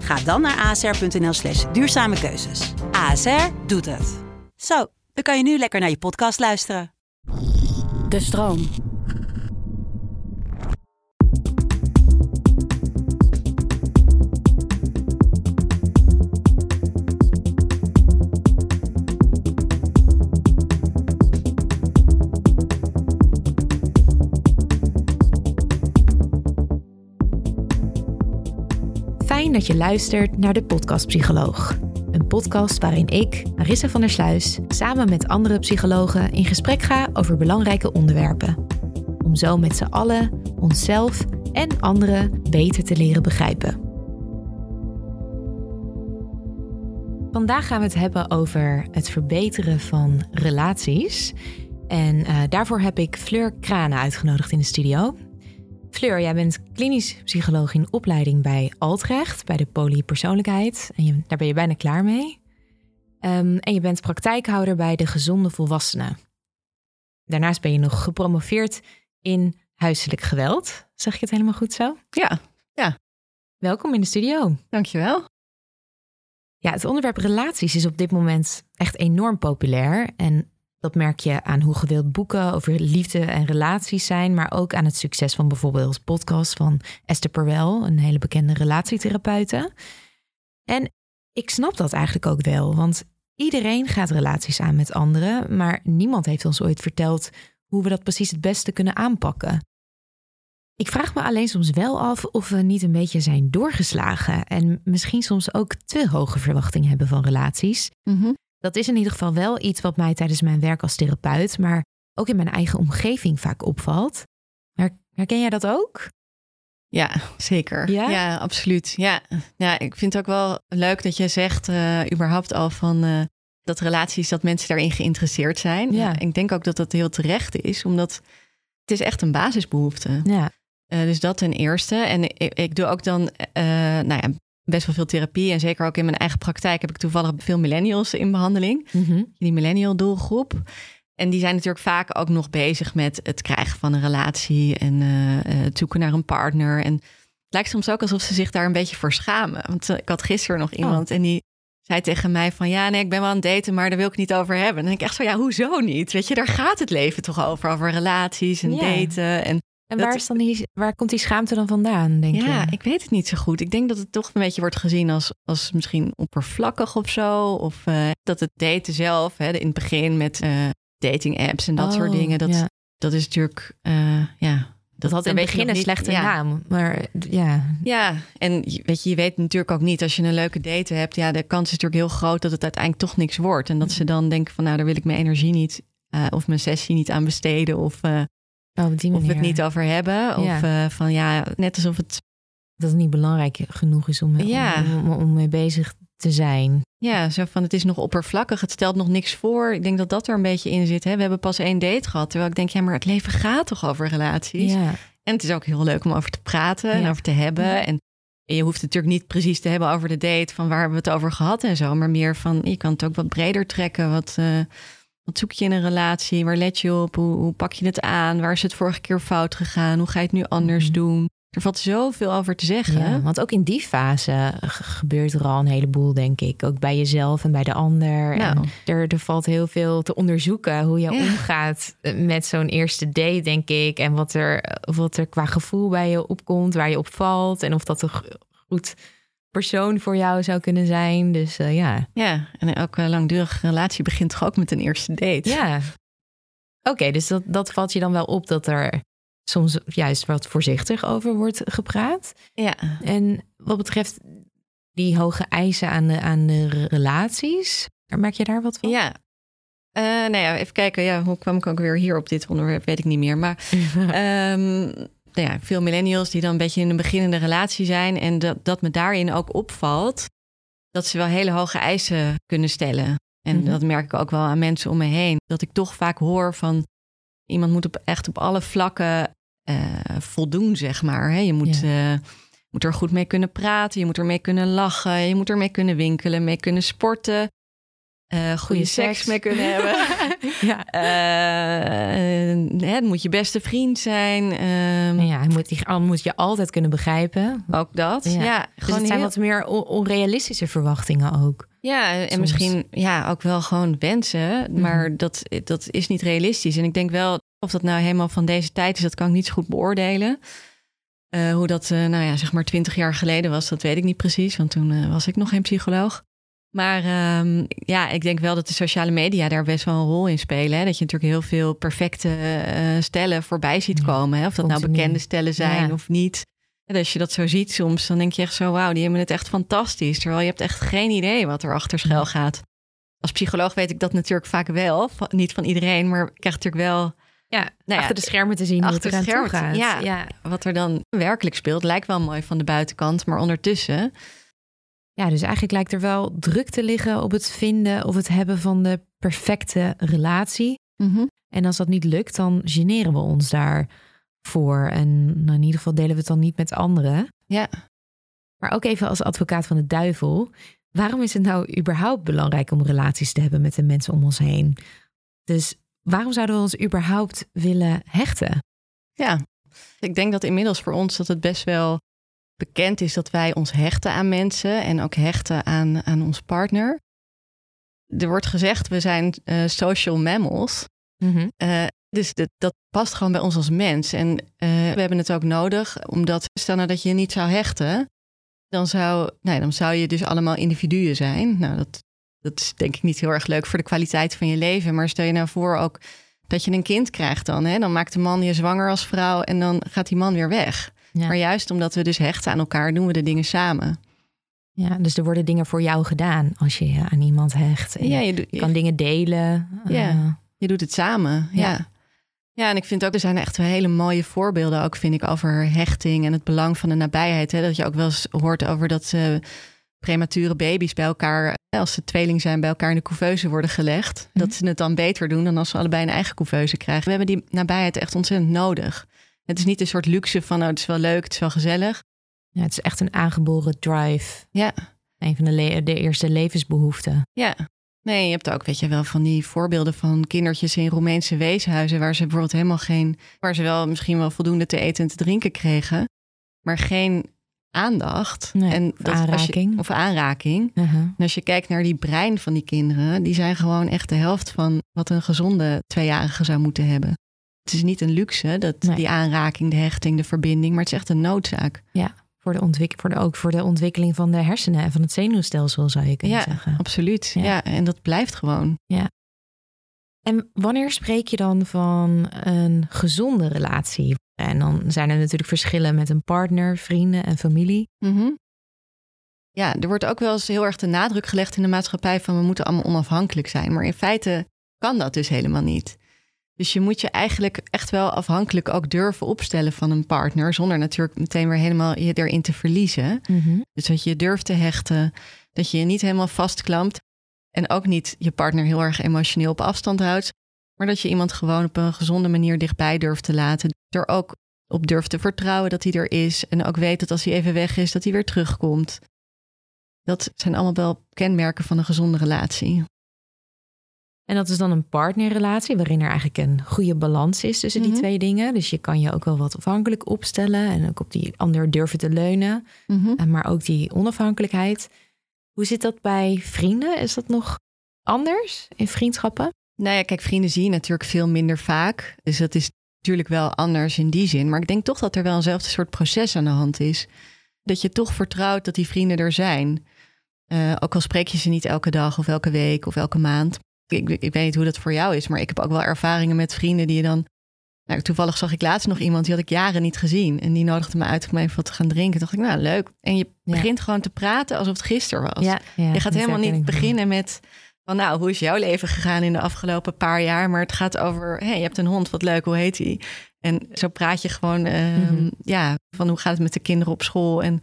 Ga dan naar asr.nl slash duurzame keuzes. ASR doet het. Zo, dan kan je nu lekker naar je podcast luisteren. De stroom. Fijn dat je luistert naar de Podcast Psycholoog. Een podcast waarin ik, Marissa van der Sluis, samen met andere psychologen in gesprek ga over belangrijke onderwerpen. Om zo met z'n allen onszelf en anderen beter te leren begrijpen. Vandaag gaan we het hebben over het verbeteren van relaties. En eh, daarvoor heb ik Fleur Kranen uitgenodigd in de studio. Fleur, jij bent klinisch psycholoog in opleiding bij Altrecht, bij de polypersoonlijkheid. En je, daar ben je bijna klaar mee. Ehm, en je bent praktijkhouder bij de gezonde volwassenen. Daarnaast ben je nog gepromoveerd in huiselijk geweld. Zeg ik het helemaal goed zo? Ja, ja. Welkom in de studio. Dankjewel. Ja, het onderwerp relaties is op dit moment echt enorm populair. En dat merk je aan hoe gewild boeken over liefde en relaties zijn, maar ook aan het succes van bijvoorbeeld podcast van Esther Perel, een hele bekende relatietherapeute. En ik snap dat eigenlijk ook wel, want iedereen gaat relaties aan met anderen, maar niemand heeft ons ooit verteld hoe we dat precies het beste kunnen aanpakken. Ik vraag me alleen soms wel af of we niet een beetje zijn doorgeslagen en misschien soms ook te hoge verwachtingen hebben van relaties. Mhm. Dat is in ieder geval wel iets wat mij tijdens mijn werk als therapeut, maar ook in mijn eigen omgeving vaak opvalt. Her- Herken jij dat ook? Ja, zeker. Ja? absoluut. Ja. ja, ik vind het ook wel leuk dat je zegt, eh, überhaupt al van eh, dat relaties, dat mensen daarin geïnteresseerd zijn. Ja. ik denk ook dat dat heel terecht is, omdat het is echt een basisbehoefte. Ja. Eh, dus dat ten eerste. En ik, ik doe ook dan, nou ja, best wel veel therapie. En zeker ook in mijn eigen praktijk heb ik toevallig veel millennials in behandeling. Mhm. die millennial doelgroep. En die zijn natuurlijk vaak ook nog bezig met het krijgen van een relatie en eh, eh, het zoeken naar een partner. En het lijkt soms ook alsof ze zich daar een beetje voor schamen. Want eh, ik had gisteren nog iemand en die zei tegen mij van ja, nee, ik ben wel aan het daten, maar daar wil ik niet over hebben. En dan denk ik echt zo, ja, hoezo niet? Weet je, daar gaat het leven toch over, over relaties en Ja. daten. En En Dat- waar, is dan die, waar komt die schaamte dan vandaan, denk ja, je? ik weet het niet zo goed. Ik denk dat het toch een beetje wordt gezien als, als misschien oppervlakkig of zo. Of eh, dat het daten zelf, hè, in het begin met eh, dating apps en dat soort Oh, dingen. Dat, ja. dat is natuurlijk, eh, ja. Dat had in het begin een niet- slechte ja. naam. Maar ja, Ja, en weet je, je weet natuurlijk ook niet als je een leuke date hebt. Ja, de kans is natuurlijk heel groot dat het uiteindelijk toch niks wordt. En dat ze dan denken van nou, daar wil ik mijn energie niet of mijn sessie niet aan besteden. Of, oh, die of het niet over hebben. Of eh, van ja, net alsof het Dat het niet belangrijk genoeg is om, Ja. om, om, om mee bezig te zijn. Ja, zo van het is nog oppervlakkig, het stelt nog niks voor. Ik denk dat dat er een beetje in zit. Hè? We hebben pas één date gehad, terwijl ik denk, ja, maar het leven gaat toch over relaties. Ja. En het is ook heel leuk om over te praten en over te hebben. Ja. En je hoeft het natuurlijk niet precies te hebben over de date, van waar hebben we het over gehad en zo. Maar meer van, je kan het ook wat breder trekken. Wat, eh, wat zoek je in een relatie? Waar let je op? Hoe, hoe pak je het aan? Waar is het vorige keer fout gegaan? Hoe ga je het nu anders Mhm. doen? Er valt zoveel over te zeggen. Ja, want ook in die fase gebeurt er al een heleboel, denk ik. Ook bij jezelf en bij de ander. Nou. En er, er valt heel veel te onderzoeken hoe je Ja. omgaat met zo'n eerste date, denk ik. En wat er, wat er qua gevoel bij je opkomt, waar je op valt. En of dat g- goed persoon voor jou zou kunnen zijn. Dus eh, ja. Ja, en elke langdurige relatie begint toch ook met een eerste date? ja, Oké, dus dat, dat valt je dan wel op dat er soms juist wat voorzichtig over wordt gepraat. Ja. En wat betreft die hoge eisen aan de, aan de relaties, merk je daar wat van? Ja. Uh, nou ja, even kijken. Ja, hoe kwam ik ook weer hier op dit onderwerp? Weet ik niet meer. Maar um, nou ja, veel millennials die dan een beetje in een beginnende relatie zijn. En dat, dat me daarin ook opvalt dat ze wel hele hoge eisen kunnen stellen. En mm -hmm. dat merk ik ook wel aan mensen om me heen. Dat ik toch vaak hoor van iemand moet op, echt op alle vlakken uh, voldoen, zeg maar. Je moet, ja. uh, moet er goed mee kunnen praten, je moet ermee kunnen lachen, je moet ermee kunnen winkelen, mee kunnen sporten. Uh, goede seks. seks mee kunnen hebben. ja. Uh, het moet je beste vriend zijn. Um, ja, moet, die, moet je altijd kunnen begrijpen. Ook dat. Ja, ja dus gewoon het zijn heel... wat meer on onrealistische verwachtingen ook. Ja, en Soms. misschien ja, ook wel gewoon wensen. Maar mm -hmm. dat, dat is niet realistisch. En ik denk wel, of dat nou helemaal van deze tijd is, dat kan ik niet zo goed beoordelen. Uh, hoe dat, nou ja, zeg maar twintig jaar geleden was, dat weet ik niet precies. Want toen was ik nog geen psycholoog. Maar um, ja, ik denk wel dat de sociale media daar best wel een rol in spelen. Hè? Dat je natuurlijk heel veel perfecte uh, stellen voorbij ziet komen. Hè? Of dat nou bekende stellen zijn ja. of niet. En als je dat zo ziet soms, dan denk je echt zo... wauw, die hebben het echt fantastisch. Terwijl je hebt echt geen idee wat er achter schuil gaat. Als psycholoog weet ik dat natuurlijk vaak wel. Niet van iedereen, maar ik krijg natuurlijk wel... Ja, nou achter de schermen te zien achter hoe het toe gaat. Ja, ja, wat er dan werkelijk speelt, lijkt wel mooi van de buitenkant. Maar ondertussen ja, dus eigenlijk lijkt er wel druk te liggen op het vinden of het hebben van de perfecte relatie. Mm -hmm. En als dat niet lukt, dan generen we ons daarvoor. En nou, in ieder geval delen we het dan niet met anderen. Ja. Maar ook even als advocaat van de duivel. Waarom is het nou überhaupt belangrijk om relaties te hebben met de mensen om ons heen? Dus waarom zouden we ons überhaupt willen hechten? Ja, ik denk dat inmiddels voor ons dat het best wel bekend is dat wij ons hechten aan mensen en ook hechten aan, aan ons partner. Er wordt gezegd, we zijn uh, social mammals. Mm -hmm. uh, dus dat, dat, past gewoon bij ons als mens. En uh, we hebben het ook nodig, omdat stel nou dat je niet zou hechten, dan zou, nee, dan zou je dus allemaal individuen zijn. Nou, dat, dat is denk ik niet heel erg leuk voor de kwaliteit van je leven. Maar stel je nou voor ook dat je een kind krijgt dan. Hè? Dan maakt de man je zwanger als vrouw en dan gaat die man weer weg. Ja. Maar juist omdat we dus hechten aan elkaar, doen we de dingen samen. Ja, dus er worden dingen voor jou gedaan als je je aan iemand hecht. En ja, je, doet, je kan dingen delen. Ja, uh, je doet het samen. Ja. ja. ja. en ik vind ook, er zijn echt hele mooie voorbeelden ook, vind ik, over hechting en het belang van de nabijheid. Hè? Dat je ook wel eens hoort over dat uh, premature baby's bij elkaar, als ze tweeling zijn, bij elkaar in de couveuse worden gelegd. Mm. Dat ze het dan beter doen dan als ze allebei een eigen couveuse krijgen. We hebben die nabijheid echt ontzettend nodig. Het is niet een soort luxe van, nou, het is wel leuk, het is wel gezellig. Ja, het is echt een aangeboren drive. Ja. Een van de, de eerste levensbehoeften. Ja. Nee, je hebt ook, weet je wel, van die voorbeelden van kindertjes in Roemeense weeshuizen, waar ze bijvoorbeeld helemaal geen, waar ze wel misschien wel voldoende te eten en te drinken kregen, maar geen aandacht. Nee, en of aanraking. Je, of aanraking. Uh -huh. En als je kijkt naar die brein van die kinderen, die zijn gewoon echt de helft van wat een gezonde tweejarige zou moeten hebben. Het is niet een luxe, dat, nee. die aanraking, de hechting, de verbinding, maar het is echt een noodzaak. Ja, voor de, ontwik voor de, ook voor de ontwikkeling van de hersenen en van het zenuwstelsel zou je kunnen ja, zeggen. Absoluut. Ja. ja, en dat blijft gewoon. Ja. En wanneer spreek je dan van een gezonde relatie? En dan zijn er natuurlijk verschillen met een partner, vrienden en familie. Mm -hmm. Ja, er wordt ook wel eens heel erg de nadruk gelegd in de maatschappij van we moeten allemaal onafhankelijk zijn. Maar in feite kan dat dus helemaal niet. Dus je moet je eigenlijk echt wel afhankelijk ook durven opstellen van een partner. Zonder natuurlijk meteen weer helemaal je erin te verliezen. Mm -hmm. Dus dat je durft te hechten. Dat je je niet helemaal vastklampt. En ook niet je partner heel erg emotioneel op afstand houdt. Maar dat je iemand gewoon op een gezonde manier dichtbij durft te laten. Er ook op durft te vertrouwen dat hij er is. En ook weet dat als hij even weg is, dat hij weer terugkomt. Dat zijn allemaal wel kenmerken van een gezonde relatie. En dat is dan een partnerrelatie waarin er eigenlijk een goede balans is tussen die mm -hmm. twee dingen. Dus je kan je ook wel wat afhankelijk opstellen en ook op die ander durven te leunen. Mm -hmm. Maar ook die onafhankelijkheid. Hoe zit dat bij vrienden? Is dat nog anders in vriendschappen? Nou ja, kijk, vrienden zie je natuurlijk veel minder vaak. Dus dat is natuurlijk wel anders in die zin. Maar ik denk toch dat er wel eenzelfde soort proces aan de hand is. Dat je toch vertrouwt dat die vrienden er zijn. Uh, ook al spreek je ze niet elke dag of elke week of elke maand Ik, ik weet niet hoe dat voor jou is, maar ik heb ook wel ervaringen met vrienden die je dan. Nou, toevallig zag ik laatst nog iemand die had ik jaren niet gezien. En die nodigde me uit om even wat te gaan drinken. Dacht ik, nou leuk. En je begint gewoon te praten alsof het gisteren was. Ja, ja, je gaat helemaal niet beginnen met van nou, hoe is jouw leven gegaan in de afgelopen paar jaar? Maar het gaat over, hé, je hebt een hond, wat leuk, hoe heet die? En zo praat je gewoon, ehm, Mhm. ja, van hoe gaat het met de kinderen op school? En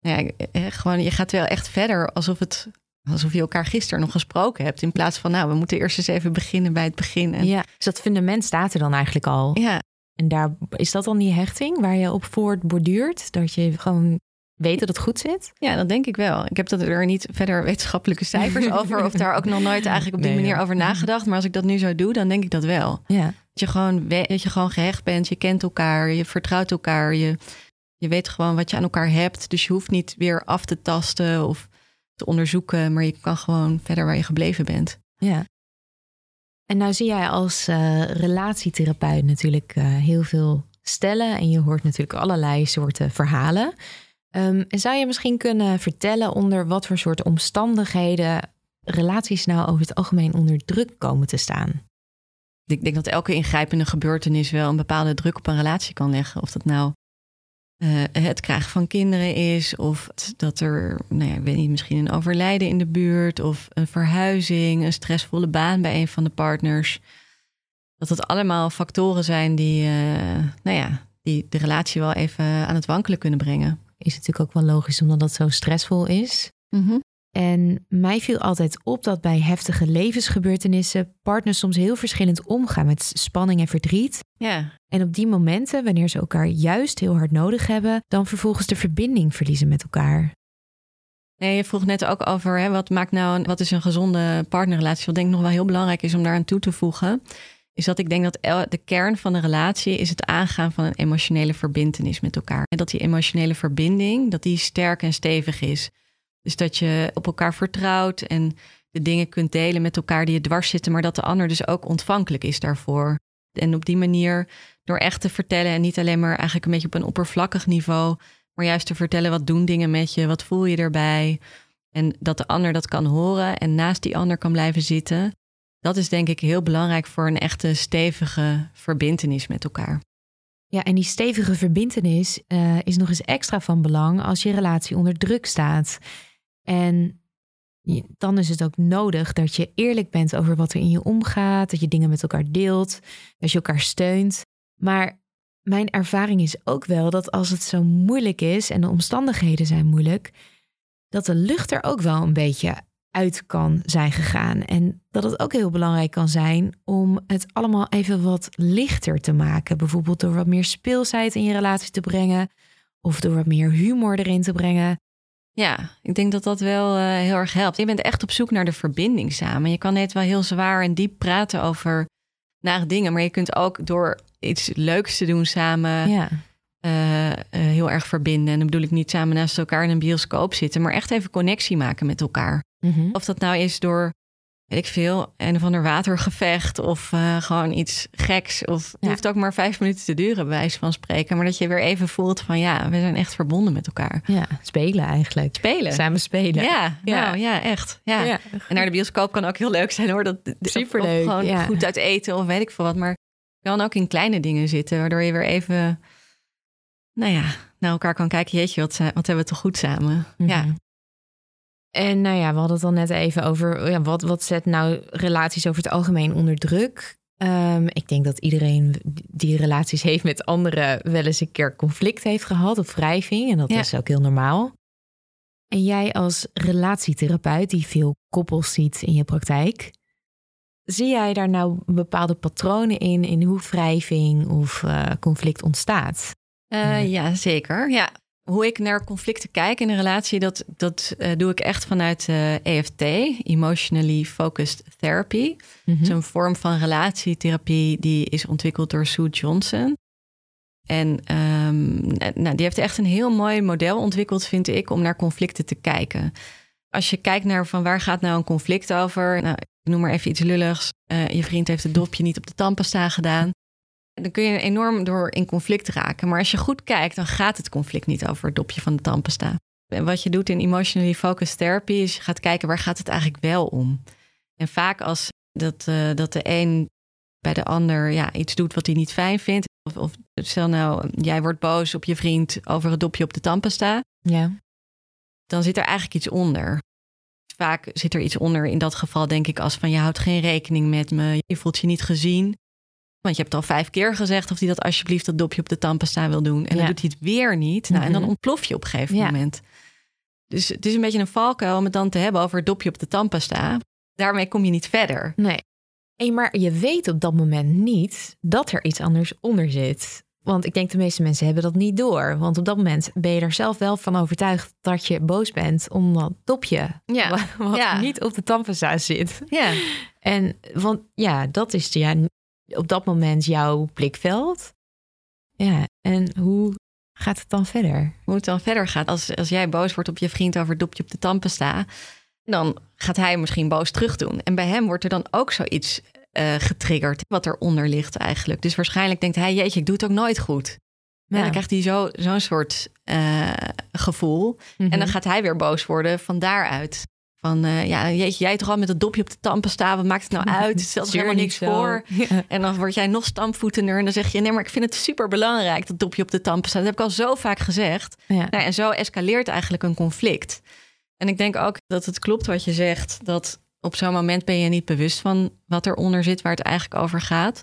ja, eh, gewoon, je gaat wel echt verder alsof het, alsof je elkaar gisteren nog gesproken hebt. In plaats van, nou, we moeten eerst eens even beginnen bij het begin. En, Ja, dus dat fundament staat er dan eigenlijk al. ja, En daar is dat dan die hechting waar je op voortborduurt? Dat je gewoon weet dat het goed zit? ja, dat denk ik wel. Ik heb dat er niet verder wetenschappelijke cijfers over, of daar ook nog nooit eigenlijk op die Nee, manier ja. over nagedacht. Maar als ik dat nu zo doe, dan denk ik dat wel. Ja. Dat je gewoon, dat je gewoon gehecht bent, je kent elkaar, je vertrouwt elkaar, je, je weet gewoon wat je aan elkaar hebt. Dus je hoeft niet weer af te tasten of te onderzoeken, maar je kan gewoon verder waar je gebleven bent. Ja. En nou zie jij als eh, relatietherapeut natuurlijk eh, heel veel stellen en je hoort natuurlijk allerlei soorten verhalen. Ehm, en zou je misschien kunnen vertellen onder wat voor soort omstandigheden relaties nou over het algemeen onder druk komen te staan? Ik denk dat elke ingrijpende gebeurtenis wel een bepaalde druk op een relatie kan leggen. Of dat nou eh, het krijgen van kinderen is, of dat er, nou ja, ik weet niet, misschien een overlijden in de buurt, of een verhuizing, een stressvolle baan bij een van de partners. Dat het allemaal factoren zijn die, eh, nou ja, die de relatie wel even aan het wankelen kunnen brengen. Is natuurlijk ook wel logisch omdat dat zo stressvol is. En mij viel altijd op dat bij heftige levensgebeurtenissen partners soms heel verschillend omgaan met spanning en verdriet. Ja, En op die momenten, wanneer ze elkaar juist heel hard nodig hebben, dan vervolgens de verbinding verliezen met elkaar. Nee, je vroeg net ook over hè, wat maakt nou een, wat is een gezonde partnerrelatie. Wat denk ik nog wel heel belangrijk is om daaraan toe te voegen, is dat ik denk dat de kern van een relatie is het aangaan van een emotionele verbintenis met elkaar. En dat die emotionele verbinding, dat die sterk en stevig is. Dus dat je op elkaar vertrouwt en de dingen kunt delen met elkaar die je dwars zitten, maar dat de ander dus ook ontvankelijk is daarvoor. En op die manier, door echt te vertellen en niet alleen maar eigenlijk een beetje op een oppervlakkig niveau, maar juist te vertellen wat doen dingen met je, wat voel je erbij. En dat de ander dat kan horen en naast die ander kan blijven zitten. Dat is denk ik heel belangrijk voor een echte stevige verbintenis met elkaar. Ja, en die stevige verbintenis eh, is nog eens extra van belang als je relatie onder druk staat. En dan is het ook nodig dat je eerlijk bent over wat er in je omgaat, dat je dingen met elkaar deelt, dat je elkaar steunt. Maar mijn ervaring is ook wel dat als het zo moeilijk is en de omstandigheden zijn moeilijk, dat de lucht er ook wel een beetje uit kan zijn gegaan. En dat het ook heel belangrijk kan zijn om het allemaal even wat lichter te maken. Bijvoorbeeld door wat meer speelsheid in je relatie te brengen. Of door wat meer humor erin te brengen. Ja, ik denk dat dat wel eh, heel erg helpt. Je bent echt op zoek naar de verbinding samen. Je kan net wel heel zwaar en diep praten over nare dingen, maar je kunt ook door iets leuks te doen samen ja. eh, eh, heel erg verbinden. En dan bedoel ik niet samen naast elkaar in een bioscoop zitten, maar echt even connectie maken met elkaar. Mhm. Of dat nou is door, weet ik veel, een of ander watergevecht of eh, gewoon iets geks. Of het Ja. hoeft ook maar vijf minuten te duren, bij wijze van spreken. Maar dat je weer even voelt van ja, we zijn echt verbonden met elkaar. ja, spelen eigenlijk. Spelen. Samen spelen. Ja, Ja. nou ja, echt. Ja. Ja. En naar de bioscoop kan ook heel leuk zijn hoor. Dat, Superleuk, Of gewoon goed uit eten of weet ik veel wat. Maar kan ook in kleine dingen zitten, waardoor je weer even, nou ja, naar elkaar kan kijken. Jeetje, wat, zijn- wat hebben we toch goed samen. Ja. En nou ja, we hadden het al net even over ja, wat, wat zet nou relaties over het algemeen onder druk. Ehm, ik denk dat iedereen die relaties heeft met anderen wel eens een keer conflict heeft gehad of wrijving. En dat Ja. is ook heel normaal. En jij als relatietherapeut die veel koppels ziet in je praktijk, zie jij daar nou bepaalde patronen in, in hoe wrijving of eh, conflict ontstaat? Eh, ja, zeker. Ja. Hoe ik naar conflicten kijk in een relatie, dat, dat eh, doe ik echt vanuit eh, EFT, Emotionally Focused Therapy. Het is een vorm van relatietherapie die is ontwikkeld door Sue Johnson. En ehm, nou, die heeft echt een heel mooi model ontwikkeld, vind ik, om naar conflicten te kijken. Als je kijkt naar van waar gaat nou een conflict over, nou, ik noem maar even iets lulligs. Eh, je vriend heeft het dopje niet op de tandpasta gedaan. Dan kun je enorm door in conflict raken. Maar als je goed kijkt, dan gaat het conflict niet over het dopje van de tandpasta. En wat je doet in emotionally focused therapy is je gaat kijken waar gaat het eigenlijk wel om. En vaak als Dat, uh, dat de een bij de ander ja, iets doet wat hij niet fijn vindt. Of, of stel nou, jij wordt boos op je vriend over het dopje op de tandpasta. Ja. Dan zit er eigenlijk iets onder. Vaak zit er iets onder in dat geval, denk ik, als van je houdt geen rekening met me. Je voelt je niet gezien. Want je hebt al vijf keer gezegd of hij dat alsjeblieft dat dopje op de tandpasta wil doen. En dan doet hij het weer niet. Nou, En dan mhm. ontplof je op een gegeven moment. Dus het is een beetje een valkuil om het dan te hebben over het dopje op de tandpasta. Daarmee kom je niet verder. Nee. Hey, maar je weet op dat moment niet dat er iets anders onder zit. Want ik denk de meeste mensen hebben dat niet door. Want op dat moment ben je er zelf wel van overtuigd dat je boos bent om dat dopje. Ja. Wat niet op de tandpasta zit. Ja. En want ja, dat is ja, op dat moment jouw blikveld. Ja, en hoe gaat het dan verder? Hoe het dan verder gaat. Als, als jij boos wordt op je vriend over het dopje op de tandpasta, dan gaat hij misschien boos terug doen. En bij hem wordt er dan ook zoiets uh, getriggerd, wat eronder ligt eigenlijk. Dus waarschijnlijk denkt hij, jeetje, ik doe het ook nooit goed. En dan krijgt hij zo, zo'n soort uh, gevoel. En dan mhm. gaat hij weer boos worden van daaruit. Van uh, ja, jeetje, jij toch al met het dopje op de staan. Wat maakt het nou uit? Het stelt helemaal niks voor. En dan word jij nog stampvoetender. En dan zeg je, nee, maar ik vind het super belangrijk dat dopje op de tampen staat. Dat heb ik al zo vaak gezegd. Ja. Nou, en zo escaleert eigenlijk een conflict. En ik denk ook dat het klopt wat je zegt. Dat op zo'n moment ben je niet bewust van wat eronder zit, waar het eigenlijk over gaat.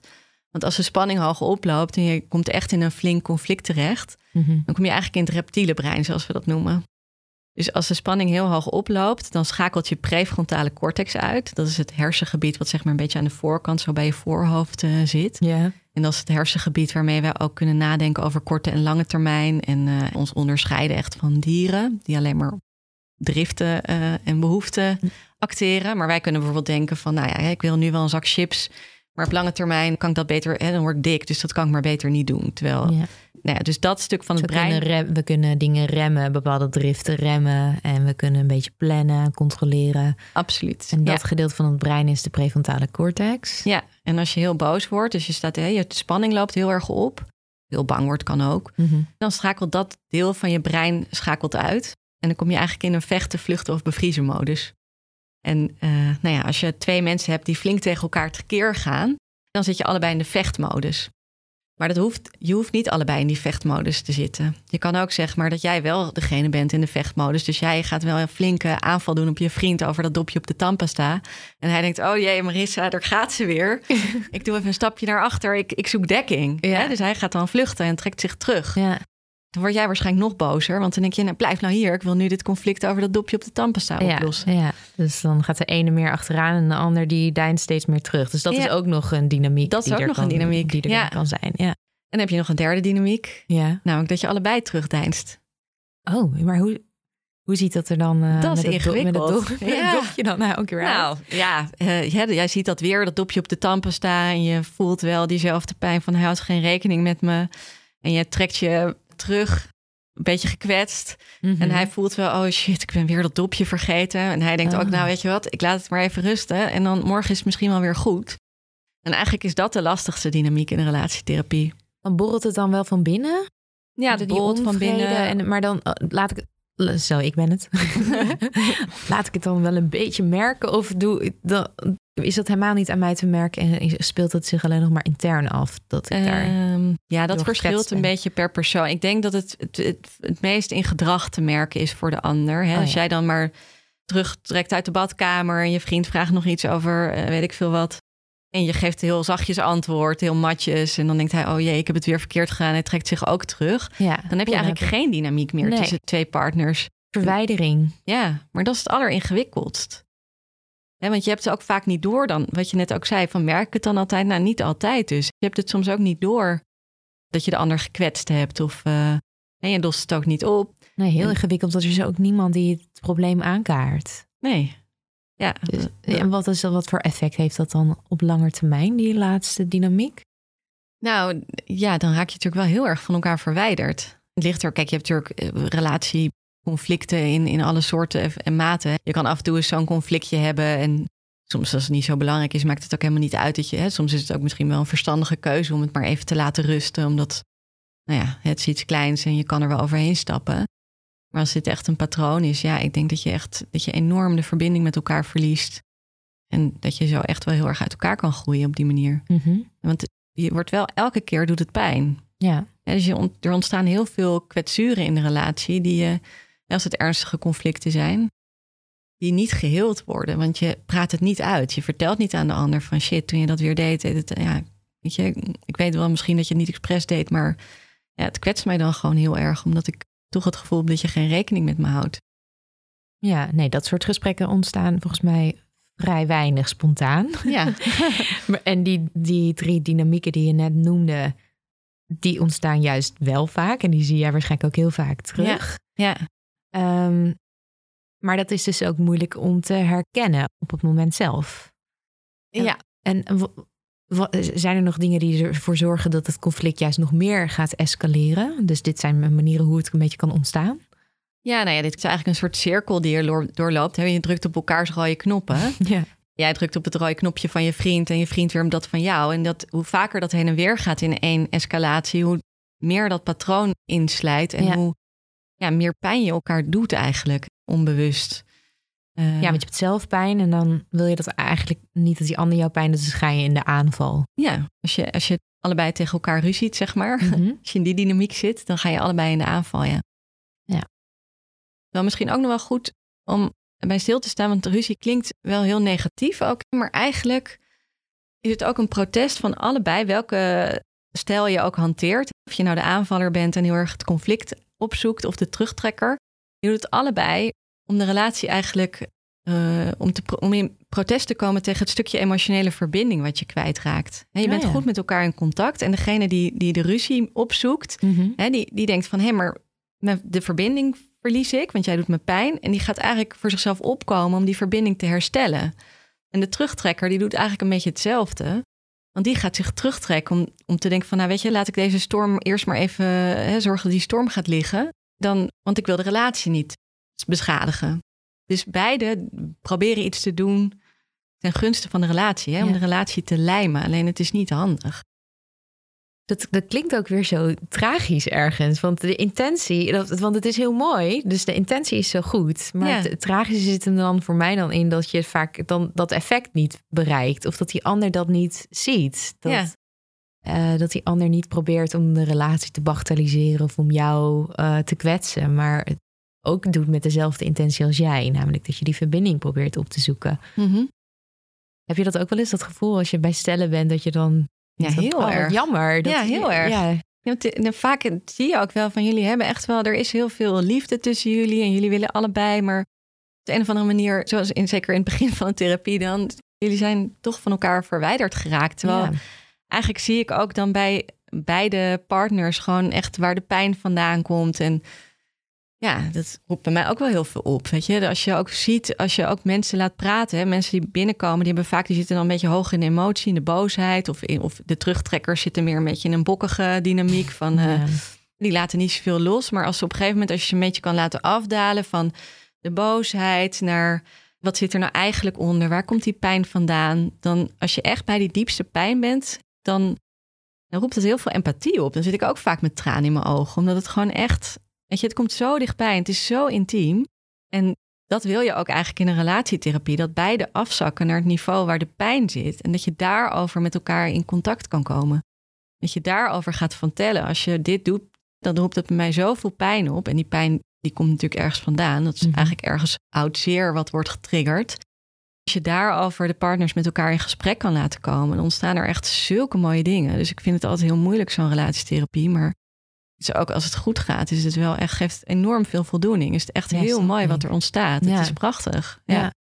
Want als de spanning hoog oploopt en je komt echt in een flink conflict terecht, mhm. dan kom je eigenlijk in het reptiele brein, zoals we dat noemen. Dus als de spanning heel hoog oploopt, dan schakelt je prefrontale cortex uit. Dat is het hersengebied wat zeg maar een beetje aan de voorkant, zo bij je voorhoofd uh, zit. Ja. En dat is het hersengebied waarmee wij ook kunnen nadenken over korte en lange termijn. En uh, ons onderscheiden echt van dieren, die alleen maar driften uh, en behoeften acteren. Maar wij kunnen bijvoorbeeld denken van, nou ja, ik wil nu wel een zak chips. Maar op lange termijn kan ik dat beter, hè, dan word ik dik. Dus dat kan ik maar beter niet doen. Terwijl ja. Nou ja, dus dat stuk van het brein. Kunnen we kunnen dingen remmen, bepaalde driften remmen. En we kunnen een beetje plannen, controleren. Absoluut. En dat gedeelte van het brein is de prefrontale cortex. Ja, en als je heel boos wordt, dus je staat, hè, je spanning loopt heel erg op. Heel bang wordt kan ook. Mhm. Dan schakelt dat deel van je brein schakelt uit. En dan kom je eigenlijk in een vechten, vluchten of bevriezen modus. En uh, nou ja, als je twee mensen hebt die flink tegen elkaar tekeer gaan, dan zit je allebei in de vechtmodus. Maar dat hoeft, je hoeft niet allebei in die vechtmodus te zitten. Je kan ook zeggen maar dat jij wel degene bent in de vechtmodus. Dus jij gaat wel een flinke aanval doen op je vriend over dat dopje op de tandpasta. En hij denkt, oh jee Marissa, daar gaat ze weer. ik doe even een stapje naar achter, ik, ik zoek dekking. Ja. Dus hij gaat dan vluchten en trekt zich terug. Ja. Dan word jij waarschijnlijk nog bozer. Want dan denk je, nou, blijf nou hier. Ik wil nu dit conflict over dat dopje op de tandpasta oplossen. Ja, dus dan gaat de ene meer achteraan en de ander die deint steeds meer terug. Dus dat is ook nog een dynamiek. Dat is ook nog een dynamiek die er kan zijn. Ja. En dan heb je nog een derde dynamiek. Ja. Namelijk dat je allebei terugdeinst. Oh, maar hoe, hoe ziet dat er dan uh, dat is met ingewikkeld. Het, ja. dopje dan nou ook weer Nou ja, uh, jij ziet dat weer, dat dopje op de tandpasta. En je voelt wel diezelfde pijn van hij houdt geen rekening met me. En je trekt je terug, een beetje gekwetst. Mhm. En hij voelt wel, oh shit, ik ben weer dat dopje vergeten. En hij denkt ook, oh. nou weet je wat, ik laat het maar even rusten. En dan morgen is het misschien wel weer goed. En eigenlijk is dat de lastigste dynamiek in de relatietherapie. Dan borrelt het dan wel van binnen? Ja, het borrelt van binnen. En, maar dan oh, laat ik zo, ik ben het. laat ik het dan wel een beetje merken of doe dan, is dat helemaal niet aan mij te merken en speelt het zich alleen nog maar intern af? Dat ik daar ehm, ja, dat verschilt een beetje per persoon. Ik denk dat het het, het meest in gedrag te merken is voor de ander. Hè? Oh, Als jij dan maar terugtrekt uit de badkamer en je vriend vraagt nog iets over, uh, weet ik veel wat. En je geeft heel zachtjes antwoord, heel matjes. En dan denkt hij, oh jee, ik heb het weer verkeerd gedaan. Hij trekt zich ook terug. Ja, dan heb je eigenlijk geen dynamiek meer tussen twee partners. Verwijdering. Ja, maar dat is het alleringewikkeldst want je hebt het ook vaak niet door dan, wat je net ook zei, van merk het dan altijd? Nou, niet altijd dus. Je hebt het soms ook niet door dat je de ander gekwetst hebt of uh, en je lost het ook niet op. Nee, heel ingewikkeld, want er is ook niemand die het probleem aankaart. Nee. Ja. Dus, en wat, is, wat voor effect heeft dat dan op lange termijn, die laatste dynamiek? Nou ja, dan raak je natuurlijk wel heel erg van elkaar verwijderd. Het ligt er, kijk, je hebt natuurlijk eh, relatie conflicten in, in alle soorten en maten. Je kan af en toe eens zo'n conflictje hebben en soms als het niet zo belangrijk is, maakt het ook helemaal niet uit dat je. Hè, soms is het ook misschien wel een verstandige keuze om het maar even te laten rusten, omdat nou ja, het is iets kleins en je kan er wel overheen stappen. Maar als dit echt een patroon is, ja, ik denk dat je echt dat je enorm de verbinding met elkaar verliest. En dat je zo echt wel heel erg uit elkaar kan groeien op die manier. Mhm. Want je wordt wel elke keer doet het pijn. Ja. Ja, dus je ont- er ontstaan heel veel kwetsuren in de relatie die je, als het ernstige conflicten zijn, die niet geheeld worden. Want je praat het niet uit. Je vertelt niet aan de ander van shit, toen je dat weer deed. deed het, ja, weet je, ik weet wel misschien dat je het niet expres deed, maar ja, het kwetst mij dan gewoon heel erg, omdat ik toch het gevoel heb dat je geen rekening met me houdt. ja, nee, dat soort gesprekken ontstaan volgens mij vrij weinig spontaan. Ja, En die, die drie dynamieken die je net noemde, die ontstaan juist wel vaak. En die zie jij waarschijnlijk ook heel vaak terug. ja, Ehm, maar dat is dus ook moeilijk om te herkennen op het moment zelf. En- ja. En zijn er nog dingen die ervoor zorgen dat het conflict juist nog meer gaat escaleren? Dus dit zijn manieren hoe het een beetje kan ontstaan. Ja, nou ja, dit is eigenlijk een soort cirkel die je loor- doorloopt. Je drukt op elkaars rode knoppen. Ja. Jij drukt op het rode knopje van je vriend en je vriend weer op dat van jou. En dat, hoe vaker dat heen en weer gaat in één escalatie, hoe meer dat patroon inslijt en Ja. hoe ja, meer pijn je elkaar doet eigenlijk, onbewust. Eh, ja, want je hebt zelf pijn en dan wil je dat eigenlijk niet dat die ander jouw pijn doet, dus ga je in de aanval. ja, als je, als je allebei tegen elkaar ruziet, zeg maar. Mhm. Als je in die dynamiek zit, dan ga je allebei in de aanval, ja. Ja. Wel misschien ook nog wel goed om bij stil te staan, want de ruzie klinkt wel heel negatief ook. Maar eigenlijk is het ook een protest van allebei, welke stijl je ook hanteert. Of je nou de aanvaller bent en heel erg het conflict opzoekt of de terugtrekker. Je doet het allebei om de relatie eigenlijk, eh, om, te, om in protest te komen tegen het stukje emotionele verbinding wat je kwijtraakt. Hè, je Ja, bent ja. goed met elkaar in contact en degene die, die de ruzie opzoekt, Mhm. Die, die denkt van, hé, maar de verbinding verlies ik, want jij doet me pijn. En die gaat eigenlijk voor zichzelf opkomen om die verbinding te herstellen. En de terugtrekker, die doet eigenlijk een beetje hetzelfde. Want die gaat zich terugtrekken om, om te denken van, nou weet je, laat ik deze storm eerst maar even hè, zorgen dat die storm gaat liggen. Dan, want ik wil de relatie niet beschadigen. Dus beide proberen iets te doen ten gunste van de relatie, hè, om de relatie te lijmen. Alleen het is niet handig. Dat, dat klinkt ook weer zo tragisch ergens. Want de intentie, dat, want het is heel mooi. Dus de intentie is zo goed. Maar Ja. het, het tragische zit hem dan voor mij dan in dat je vaak dan dat effect niet bereikt. Of dat die ander dat niet ziet. Dat, Ja. eh, dat die ander niet probeert om de relatie te bagatelliseren of om jou eh, te kwetsen. Maar het ook doet met dezelfde intentie als jij. Namelijk dat je die verbinding probeert op te zoeken. Heb je dat ook wel eens, dat gevoel als je bij stellen bent, dat je dan... Ja, heel oh, erg. Jammer. Dat, Ja, heel erg. Ja, de- de- vaak zie je ook wel van jullie hebben echt wel, er is heel veel liefde tussen jullie en jullie willen allebei, maar op de een of andere manier, zoals in, zeker in het begin van de therapie dan, jullie zijn toch van elkaar verwijderd geraakt. Terwijl Ja. eigenlijk zie ik ook dan bij beide partners gewoon echt waar de pijn vandaan komt. En ja, dat roept bij mij ook wel heel veel op. Weet je, als je ook ziet, als je ook mensen laat praten, hè, mensen die binnenkomen, die hebben vaak, die zitten dan een beetje hoog in de emotie, in de boosheid. Of, in, of de terugtrekkers zitten meer een beetje in een bokkige dynamiek van. eh, die laten niet zoveel los. Maar als ze op een gegeven moment, als je ze een beetje kan laten afdalen van de boosheid naar wat zit er nou eigenlijk onder? Waar komt die pijn vandaan? Dan als je echt bij die diepste pijn bent, dan, dan roept het heel veel empathie op. Dan zit ik ook vaak met tranen in mijn ogen, omdat het gewoon echt, weet je, het komt zo dichtbij en het is zo intiem. En dat wil je ook eigenlijk in een relatietherapie, dat beide afzakken naar het niveau waar de pijn zit en dat je daarover met elkaar in contact kan komen. Dat je daarover gaat vertellen. Als je dit doet, dan roept het bij mij zoveel pijn op. En die pijn die komt natuurlijk ergens vandaan. Dat is Mhm. eigenlijk ergens oud zeer wat wordt getriggerd. Als je daarover de partners met elkaar in gesprek kan laten komen, dan ontstaan er echt zulke mooie dingen. Dus ik vind het altijd heel moeilijk, zo'n relatietherapie. Maar is ook als het goed gaat, is het wel echt, geeft enorm veel voldoening. Is het echt heel mooi wat er ontstaat. Ja. Het is prachtig. Ja. Ja.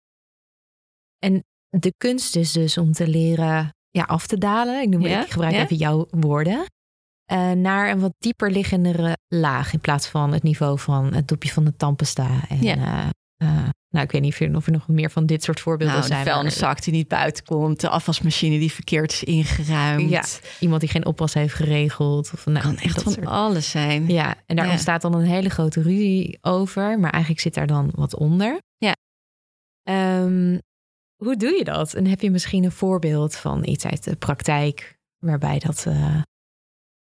En de kunst is dus om te leren ja, af te dalen. Ik, noem, Ja, ik gebruik even jouw woorden. eh, naar een wat dieper liggendere laag. In plaats van het niveau van het dopje van de tandpasta. En, Ja. eh, nou, ik weet niet of er, nog meer van dit soort voorbeelden Nou, de zijn. maar- vuilniszak die niet buiten komt. De afwasmachine die verkeerd is ingeruimd. Ja, iemand die geen oppas heeft geregeld. Of, nou, kan echt dat van soort- alles zijn. Ja, en daar Ja. ontstaat dan een hele grote ruzie over. Maar eigenlijk zit daar dan wat onder. Ja. Ehm, hoe doe je dat? En heb je misschien een voorbeeld van iets uit de praktijk waarbij dat, eh,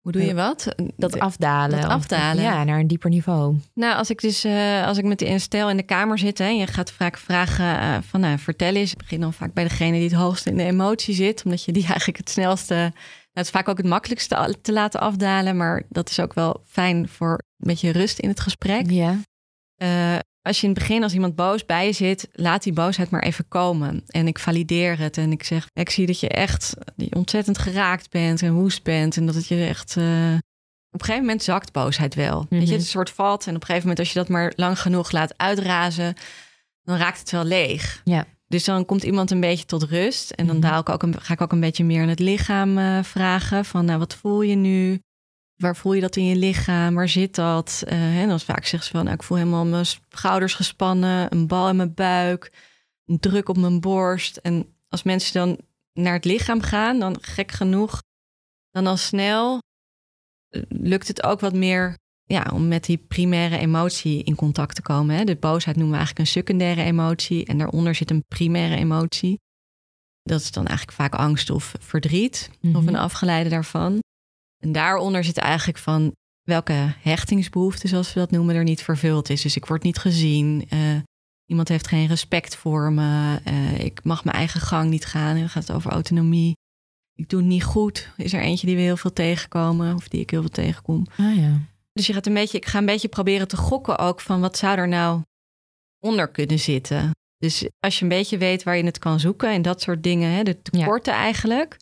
Hoe doe je wat? Dat afdalen. Dat afdalen. Ja, naar een dieper niveau. Nou, als ik dus uh, als ik met die stel in de kamer zit en je gaat vaak vragen uh, van nou, vertel eens. Ik begin dan vaak bij degene die het hoogst in de emotie zit, omdat je die eigenlijk het snelste. Nou, het is vaak ook het makkelijkste te laten afdalen, maar dat is ook wel fijn voor een beetje rust in het gesprek. Ja. Uh, als je in het begin, als iemand boos bij je zit, laat die boosheid maar even komen. En ik valideer het en ik zeg, ik zie dat je echt ontzettend geraakt bent en woest bent. En dat het je echt. Uh... Op een gegeven moment zakt boosheid wel. Mm Weet je, mhm. het is een soort vat. En op een gegeven moment, als je dat maar lang genoeg laat uitrazen, dan raakt het wel leeg. Ja. Dus dan komt iemand een beetje tot rust. En dan mm ik ook een, ga ik ook een beetje meer in het lichaam uh, vragen. Van nou, wat voel je nu? Waar voel je dat in je lichaam? Waar zit dat? Uh, en dan vaak zeggen ze van, nou, ik voel helemaal mijn schouders gespannen, een bal in mijn buik, een druk op mijn borst. En als mensen dan naar het lichaam gaan, dan gek genoeg, dan al snel eh, lukt het ook wat meer ja, om met die primaire emotie in contact te komen. Hè. De boosheid noemen we eigenlijk een secundaire emotie en daaronder zit een primaire emotie. Dat is dan eigenlijk vaak angst of verdriet of mhm. een afgeleide daarvan. En daaronder zit eigenlijk van welke hechtingsbehoefte, zoals we dat noemen, er niet vervuld is. Dus ik word niet gezien. Uh, iemand heeft geen respect voor me. Uh, ik mag mijn eigen gang niet gaan. Dan gaat het over autonomie. Ik doe het niet goed. Is er eentje die we heel veel tegenkomen of die ik heel veel tegenkom. Ah, ja. Dus je gaat een beetje, ik ga een beetje proberen te gokken ook van wat zou er nou onder kunnen zitten. Dus als je een beetje weet waar je het kan zoeken en dat soort dingen, hè, de tekorten eigenlijk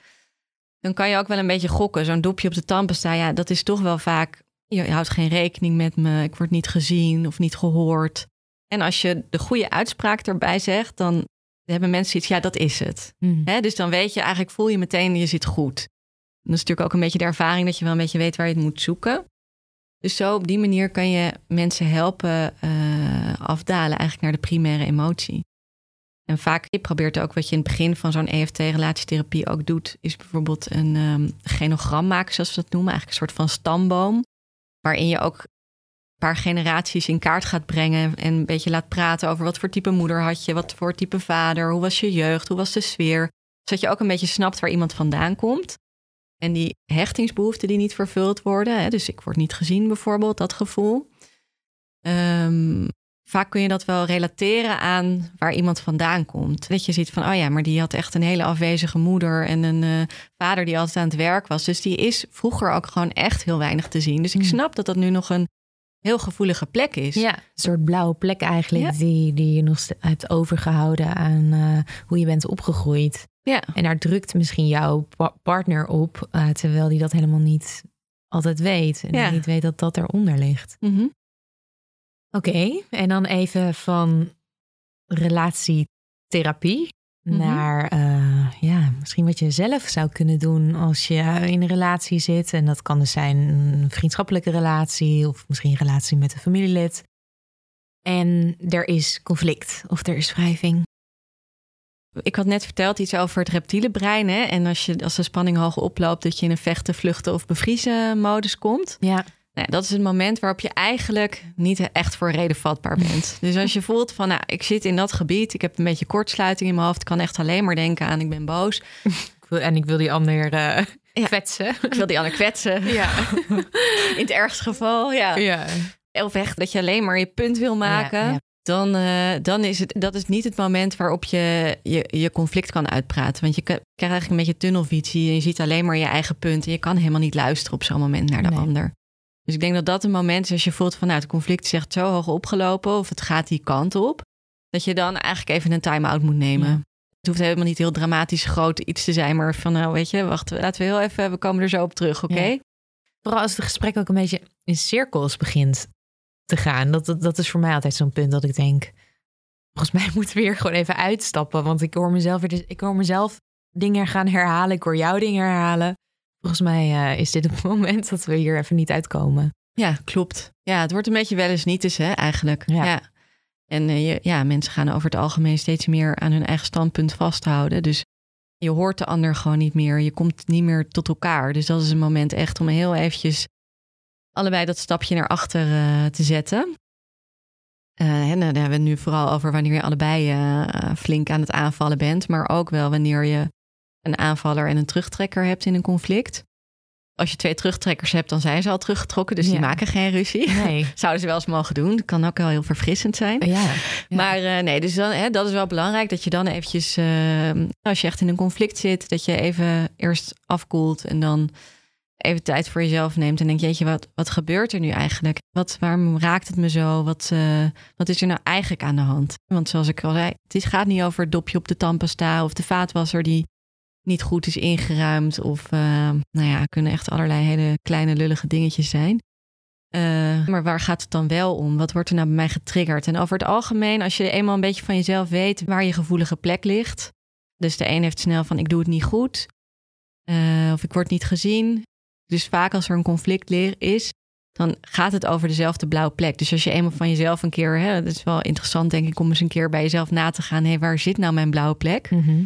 dan kan je ook wel een beetje gokken. Zo'n dopje op de tandpasta, ja, dat is toch wel vaak... Je houdt geen rekening met me, ik word niet gezien of niet gehoord. En als je de goede uitspraak erbij zegt, dan hebben mensen iets, ja, dat is het. Mm. dus dan weet je eigenlijk, voel je meteen, je zit goed. En dat is natuurlijk ook een beetje de ervaring dat je wel een beetje weet waar je het moet zoeken. Dus zo op die manier kan je mensen helpen uh, afdalen eigenlijk naar de primaire emotie. En vaak je probeert ook wat je in het begin van zo'n EFT-relatietherapie ook doet, is bijvoorbeeld een um, genogram maken, zoals we dat noemen, eigenlijk een soort van stamboom, waarin je ook een paar generaties in kaart gaat brengen en een beetje laat praten over wat voor type moeder had je, wat voor type vader, hoe was je jeugd, hoe was de sfeer, zodat je ook een beetje snapt waar iemand vandaan komt. En die hechtingsbehoeften die niet vervuld worden, hè, dus ik word niet gezien bijvoorbeeld, dat gevoel. Um, vaak kun je dat wel relateren aan waar iemand vandaan komt. Dat je ziet van, oh ja, maar die had echt een hele afwezige moeder en een uh, vader die altijd aan het werk was. Dus die is vroeger ook gewoon echt heel weinig te zien. Dus ik hmm. snap dat dat nu nog een heel gevoelige plek is. Ja, een soort blauwe plek eigenlijk die, die je nog hebt overgehouden aan uh, hoe je bent opgegroeid. Ja. En daar drukt misschien jouw partner op, uh, terwijl die dat helemaal niet altijd weet. En ja. niet weet dat dat eronder ligt. Mm Oké, en dan even van relatietherapie mhm. naar uh, ja, misschien wat je zelf zou kunnen doen als je in een relatie zit. En dat kan dus zijn een vriendschappelijke relatie of misschien een relatie met een familielid. En er is conflict of er is wrijving. Ik had net verteld iets over het reptiele brein. Hè? En als, je, als de spanning hoog oploopt, dat je in een vechten, vluchten of bevriezen modus komt. Ja. Nou, dat is het moment waarop je eigenlijk niet echt voor reden vatbaar bent. Dus als je voelt van, nou, ik zit in dat gebied, ik heb een beetje kortsluiting in mijn hoofd, ik kan echt alleen maar denken aan, ik ben boos. En ik wil die ander uh, kwetsen. Ik wil die ander kwetsen. Ja. in het ergste geval, ja. ja. Of echt dat je alleen maar je punt wil maken. Dan, uh, dan is het dat is niet het moment waarop je, je je conflict kan uitpraten. Want je krijgt eigenlijk een beetje tunnelvisie en je ziet alleen maar je eigen punt. En je kan helemaal niet luisteren op zo'n moment naar de ander. Dus ik denk dat dat een moment is als je voelt van nou, het conflict is echt zo hoog opgelopen of het gaat die kant op, dat je dan eigenlijk even een time-out moet nemen. Het hoeft helemaal niet heel dramatisch groot iets te zijn, maar van nou weet je, wacht, laten we heel even, we komen er zo op terug, oké? Vooral als het gesprek ook een beetje in cirkels begint te gaan. Dat, dat, dat is voor mij altijd zo'n punt dat ik denk, volgens mij moeten we hier gewoon even uitstappen, want ik hoor mezelf, weer, ik hoor mezelf dingen gaan herhalen, ik hoor jou dingen herhalen. Volgens mij uh, is dit het moment dat we hier even niet uitkomen. Ja, klopt. Ja, het wordt een beetje wel eens niet eens, hè, eigenlijk. Ja. ja. En uh, je, ja, mensen gaan over het algemeen steeds meer aan hun eigen standpunt vasthouden. Dus je hoort de ander gewoon niet meer. Je komt niet meer tot elkaar. Dus dat is een moment echt om heel eventjes allebei dat stapje naar achter uh, te zetten. en dan hebben we het nu vooral over wanneer je allebei flink aan het aanvallen bent. Maar ook wel wanneer je een aanvaller en een terugtrekker hebt in een conflict. als je twee terugtrekkers hebt, dan zijn ze al teruggetrokken. Dus die maken geen ruzie. Nee. Zouden ze wel eens mogen doen. Dat kan ook wel heel verfrissend zijn. Ja. Ja. Maar eh, nee, dus dan, hè, dat is wel belangrijk dat je dan eventjes, eh, als je echt in een conflict zit, dat je even eerst afkoelt en dan even tijd voor jezelf neemt en denkt, jeetje, wat, wat gebeurt er nu eigenlijk? Wat, waarom raakt het me zo? Wat, eh, wat is er nou eigenlijk aan de hand? Want zoals ik al zei, het is, gaat niet over het dopje op de tandpasta of de vaatwasser die niet goed is ingeruimd of, eh, nou ja, kunnen echt allerlei hele kleine lullige dingetjes zijn. Eh, maar waar gaat het dan wel om? Wat wordt er nou bij mij getriggerd? En over het algemeen, als je eenmaal een beetje van jezelf weet waar je gevoelige plek ligt. Dus de een heeft snel van ik doe het niet goed. eh, of ik word niet gezien. Dus vaak als er een conflict is, dan gaat het over dezelfde blauwe plek. Dus als je eenmaal van jezelf een keer, hè, dat is wel interessant denk ik om eens een keer bij jezelf na te gaan. Hé, waar zit nou mijn blauwe plek? Mhm.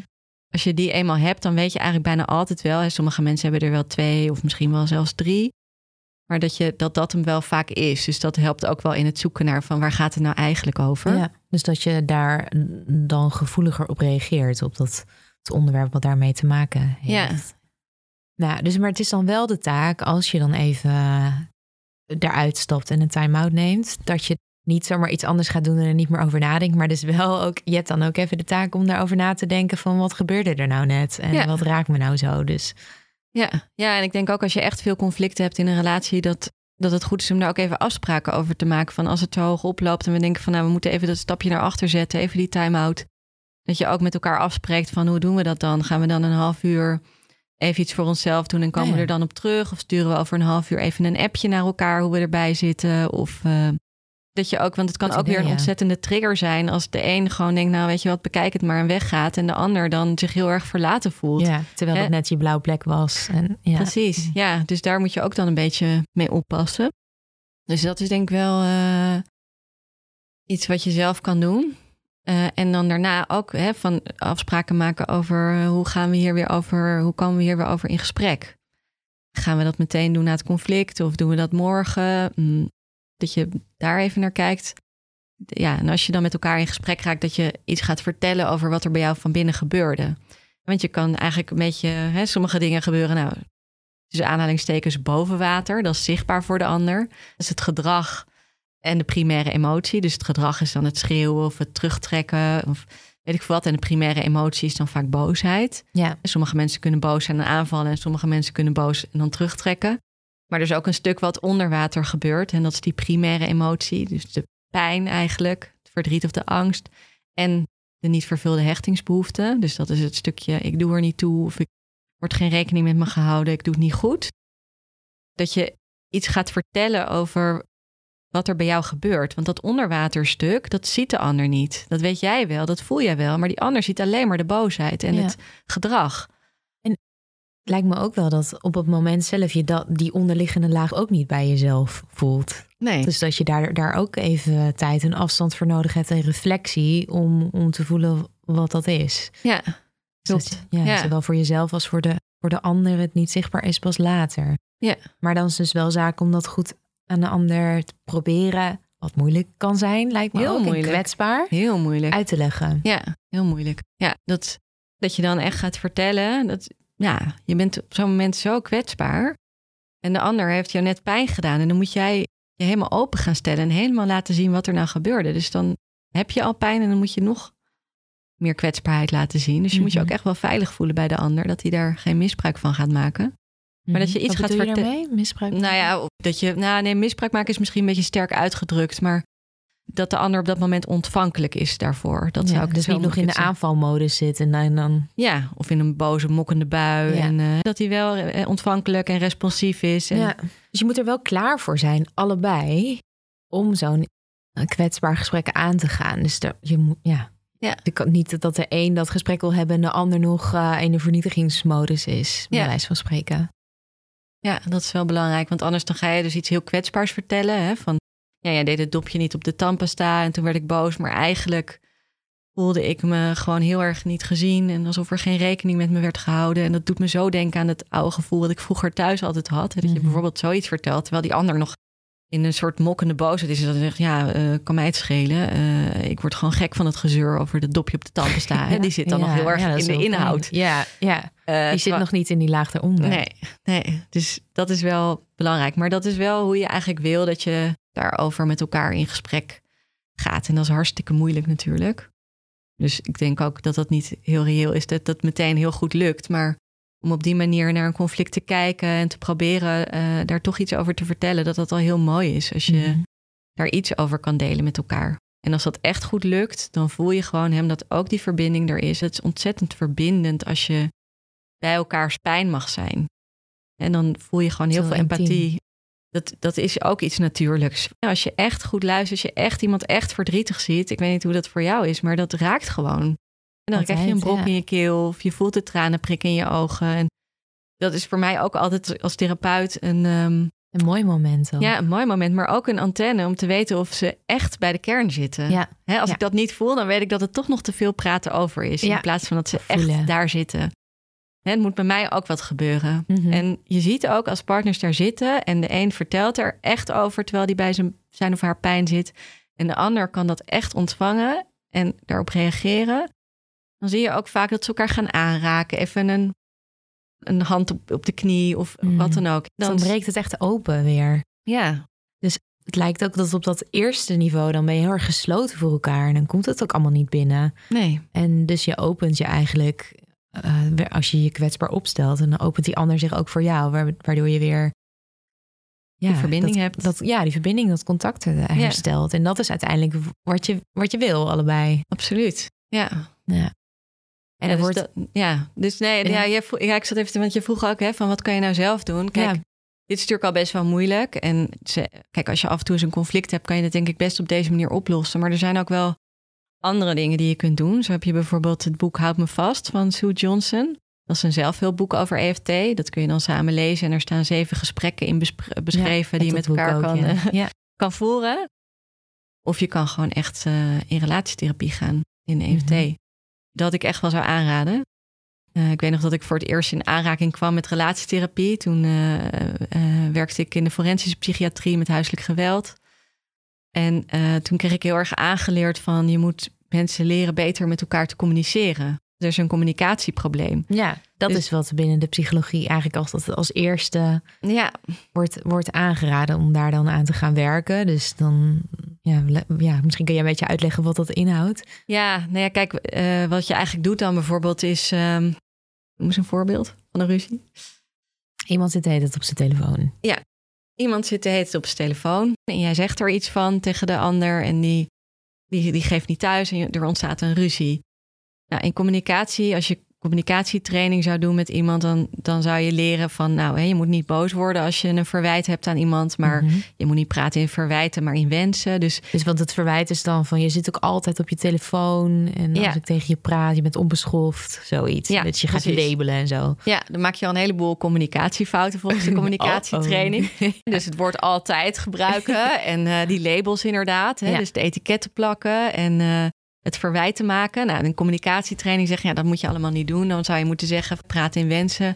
Als je die eenmaal hebt, dan weet je eigenlijk bijna altijd wel. Hè, sommige mensen hebben er wel twee of misschien wel zelfs drie. Maar dat, je, dat dat hem wel vaak is. Dus dat helpt ook wel in het zoeken naar van waar gaat het nou eigenlijk over. Ja, dus dat je daar dan gevoeliger op reageert, op dat het onderwerp wat daarmee te maken heeft. Ja. Nou, dus maar het is dan wel de taak als je dan even eruit stapt en een time-out neemt, dat je niet zomaar iets anders gaat doen en er niet meer over nadenkt, maar dus wel ook, je hebt dan ook even de taak om daarover na te denken van wat gebeurde er nou net en Ja. wat raakt me nou zo. Dus Ja, ja, en ik denk ook als je echt veel conflicten hebt in een relatie, dat, dat het goed is om daar ook even afspraken over te maken. Van als het te hoog oploopt en we denken van nou, we moeten even dat stapje naar achter zetten, even die time-out. Dat je ook met elkaar afspreekt van hoe doen we dat dan? Gaan we dan een half uur even iets voor onszelf doen en komen Ja, ja. we er dan op terug? Of sturen we over een half uur even een appje naar elkaar hoe we erbij zitten? Of eh, dat je ook, want het kan ook weer een ja. ontzettende trigger zijn als de een gewoon denkt, nou weet je wat, bekijk het maar en weggaat. En de ander dan zich heel erg verlaten voelt. ja, terwijl het net je blauwe plek was. En, ja. Precies, ja. Dus daar moet je ook dan een beetje mee oppassen. Dus dat is denk ik wel eh, iets wat je zelf kan doen. Eh, en dan daarna ook hè, van afspraken maken over eh, hoe gaan we hier weer over, hoe komen we hier weer over in gesprek. Gaan we dat meteen doen na het conflict of doen we dat morgen? Mm, dat je daar even naar kijkt. Ja, en als je dan met elkaar in gesprek raakt, dat je iets gaat vertellen over wat er bij jou van binnen gebeurde. Want je kan eigenlijk een beetje, hè, sommige dingen gebeuren, nou, dus aanhalingstekens boven water, dat is zichtbaar voor de ander. Dat is het gedrag en de primaire emotie. Dus het gedrag is dan het schreeuwen of het terugtrekken of weet ik veel wat. En de primaire emotie is dan vaak boosheid. ja, Sommige mensen kunnen boos zijn en aanvallen en sommige mensen kunnen boos en dan terugtrekken. Maar er is ook een stuk wat onder water gebeurt en dat is die primaire emotie. Dus de pijn eigenlijk, het verdriet of de angst en de niet vervulde hechtingsbehoefte. Dus dat is het stukje ik doe er niet toe of ik wordt geen rekening met me gehouden, ik doe het niet goed. Dat je iets gaat vertellen over wat er bij jou gebeurt. Want dat onderwaterstuk, dat ziet de ander niet. Dat weet jij wel, dat voel jij wel. Maar die ander ziet alleen maar de boosheid en Ja. het gedrag. Lijkt me ook wel dat op het moment zelf je dat, die onderliggende laag ook niet bij jezelf voelt. Nee. Dus dat je daar, daar ook even tijd en afstand voor nodig hebt en reflectie om, om te voelen wat dat is. ja, Dus Klopt. ja, Ja. Zowel voor jezelf als voor de, voor de ander het niet zichtbaar is pas later. Ja. Maar dan is het dus wel zaak om dat goed aan de ander te proberen. Wat moeilijk kan zijn, lijkt me Heel ook. moeilijk. kwetsbaar heel moeilijk. uit te leggen. Ja, heel moeilijk. Ja, dat, dat je dan echt gaat vertellen. Dat, ja, je bent op zo'n moment zo kwetsbaar. En de ander heeft jou net pijn gedaan. En dan moet jij je helemaal open gaan stellen. En helemaal laten zien wat er nou gebeurde. Dus dan heb je al pijn en dan moet je nog meer kwetsbaarheid laten zien. Dus je moet je Mhm. ook echt wel veilig voelen bij de ander. Dat hij daar geen misbruik van gaat maken. Maar dat je iets Wat gaat bedoel je verte- daarmee? Misbruik? Nou ja, dat je, nou nee, misbruik maken is misschien een beetje sterk uitgedrukt. Maar dat de ander op dat moment ontvankelijk is daarvoor. Dat zou Ja, ik dus zo niet nog in ik de aanvalmodus zitten en dan... Ja, of in een boze, mokkende bui. Ja. En eh, dat hij wel eh, ontvankelijk en responsief is. En, Ja. Dus je moet er wel klaar voor zijn, allebei, om zo'n eh, kwetsbaar gesprek aan te gaan. Dus er, je moet, ja. Ja. Je kan niet dat de een dat gesprek wil hebben en de ander nog in de vernietigingsmodus is, bij Ja. wijze van spreken. ja, dat is wel belangrijk. Want anders dan ga je dus iets heel kwetsbaars vertellen. Hè? Van, ja, jij deed het dopje niet op de tandpasta en toen werd ik boos. Maar eigenlijk voelde ik me gewoon heel erg niet gezien. En alsof er geen rekening met me werd gehouden. En dat doet me zo denken aan het oude gevoel dat ik vroeger thuis altijd had. Dat je Mhm. bijvoorbeeld zoiets vertelt, terwijl die ander nog in een soort mokkende boosheid is. En dan zegt, ja, eh, kan mij het schelen. Eh, ik word gewoon gek van het gezeur over dat dopje op de tanden staan. Ja, Die zit dan ja, nog heel erg ja, dat in de inhoud. fijn. Ja, ja. Eh, Die zit nog niet in die laag eronder. Nee, nee, dus dat is wel belangrijk. Maar dat is wel hoe je eigenlijk wil dat je daarover met elkaar in gesprek gaat. En dat is hartstikke moeilijk natuurlijk. Dus ik denk ook dat dat niet heel reëel is, dat dat meteen heel goed lukt. Maar om op die manier naar een conflict te kijken en te proberen eh, daar toch iets over te vertellen, dat dat al heel mooi is. Als je Mhm. daar iets over kan delen met elkaar. En als dat echt goed lukt, dan voel je gewoon hem dat ook die verbinding er is. Het is ontzettend verbindend als je bij elkaars pijn mag zijn. En dan voel je gewoon heel Zo veel empathie. Dat, dat is ook iets natuurlijks. Als je echt goed luistert, als je echt iemand echt verdrietig ziet. Ik weet niet hoe dat voor jou is, maar dat raakt gewoon. En dan krijg je een brok ja. in je keel of je voelt de tranen prikken in je ogen. En dat is voor mij ook altijd als therapeut een, ehm, Een mooi moment dan. ja, een mooi moment, maar ook een antenne om te weten of ze echt bij de kern zitten. Ja. Hè, als Ja. ik dat niet voel, dan weet ik dat het toch nog te veel praten over is. In plaats van dat ze Voelen. echt daar zitten. Het moet bij mij ook wat gebeuren. Mhm. En je ziet ook als partners daar zitten en de een vertelt er echt over terwijl die bij zijn, zijn of haar pijn zit. En de ander kan dat echt ontvangen en daarop reageren. Dan zie je ook vaak dat ze elkaar gaan aanraken. Even een, een hand op, op de knie of Mhm. wat dan ook. Dan breekt het echt open weer. Ja, Het lijkt ook dat op dat eerste niveau dan ben je heel erg gesloten voor elkaar. En dan komt het ook allemaal niet binnen. nee. En dus je opent je eigenlijk, eh, als je je kwetsbaar opstelt, en dan opent die ander zich ook voor jou, wa- waardoor je weer ja, Die verbinding dat, hebt. Dat, ja, die verbinding, dat contact herstelt. En dat is uiteindelijk wat je, wat je wil, allebei. Absoluut. Ja. Ja. En ja, dus wordt, dat- ja, dus nee, Ja. ja. jij vroeg- ja, ik zat even, te- want je vroeg ook hè, van wat kan je nou zelf doen? Kijk, dit is natuurlijk al best wel moeilijk. En ze, kijk, als je af en toe eens een conflict hebt, kan je dat denk ik best op deze manier oplossen. Maar er zijn ook wel andere dingen die je kunt doen. Zo heb je bijvoorbeeld het boek Houd me vast van Sue Johnson. Dat is een zelfhulpboek over EFT. Dat kun je dan samen lezen. En er staan zeven gesprekken in beschreven die je met elkaar ook, kan, ja. eh, ja. kan voeren. Of je kan gewoon echt eh, in relatietherapie gaan in EFT. Mhm. Dat ik echt wel zou aanraden. Eh, ik weet nog dat ik voor het eerst in aanraking kwam met relatietherapie. Toen werkte ik in de forensische psychiatrie met huiselijk geweld. En eh, toen kreeg ik heel erg aangeleerd van je moet mensen leren beter met elkaar te communiceren. Er is een communicatieprobleem. Ja, dat Dus- is wat binnen de psychologie eigenlijk als, dat als eerste Ja, wordt, wordt aangeraden om daar dan aan te gaan werken. Dus dan, ja, ja misschien kun je een beetje uitleggen wat dat inhoudt. ja, nou ja, kijk, eh, wat je eigenlijk doet dan bijvoorbeeld is... ehm noem eens een voorbeeld van een ruzie. Iemand zit de hele tijd op zijn telefoon. Iemand zit hele tijd op zijn telefoon en jij zegt er iets van tegen de ander en die, die, die geeft niet thuis en er ontstaat een ruzie. Nou, in communicatie, als je communicatietraining zou doen met iemand, dan, dan zou je leren van, nou, hè, je moet niet boos worden als je een verwijt hebt aan iemand, maar Mhm. je moet niet praten in verwijten, maar in wensen. Dus Dus want het verwijt is dan van je zit ook altijd op je telefoon. En Ja. als ik tegen je praat, je bent onbeschoft, zoiets. Ja, dat je gaat precies. labelen en zo. ja, dan maak je al een heleboel communicatiefouten volgens de communicatietraining. Dus het woord altijd gebruiken en eh, die labels inderdaad. Hè? Ja. Dus de etiketten plakken en eh, het verwijten maken. Nou, in communicatietraining zeg je, ja, dat moet je allemaal niet doen. Dan zou je moeten zeggen, praat in wensen.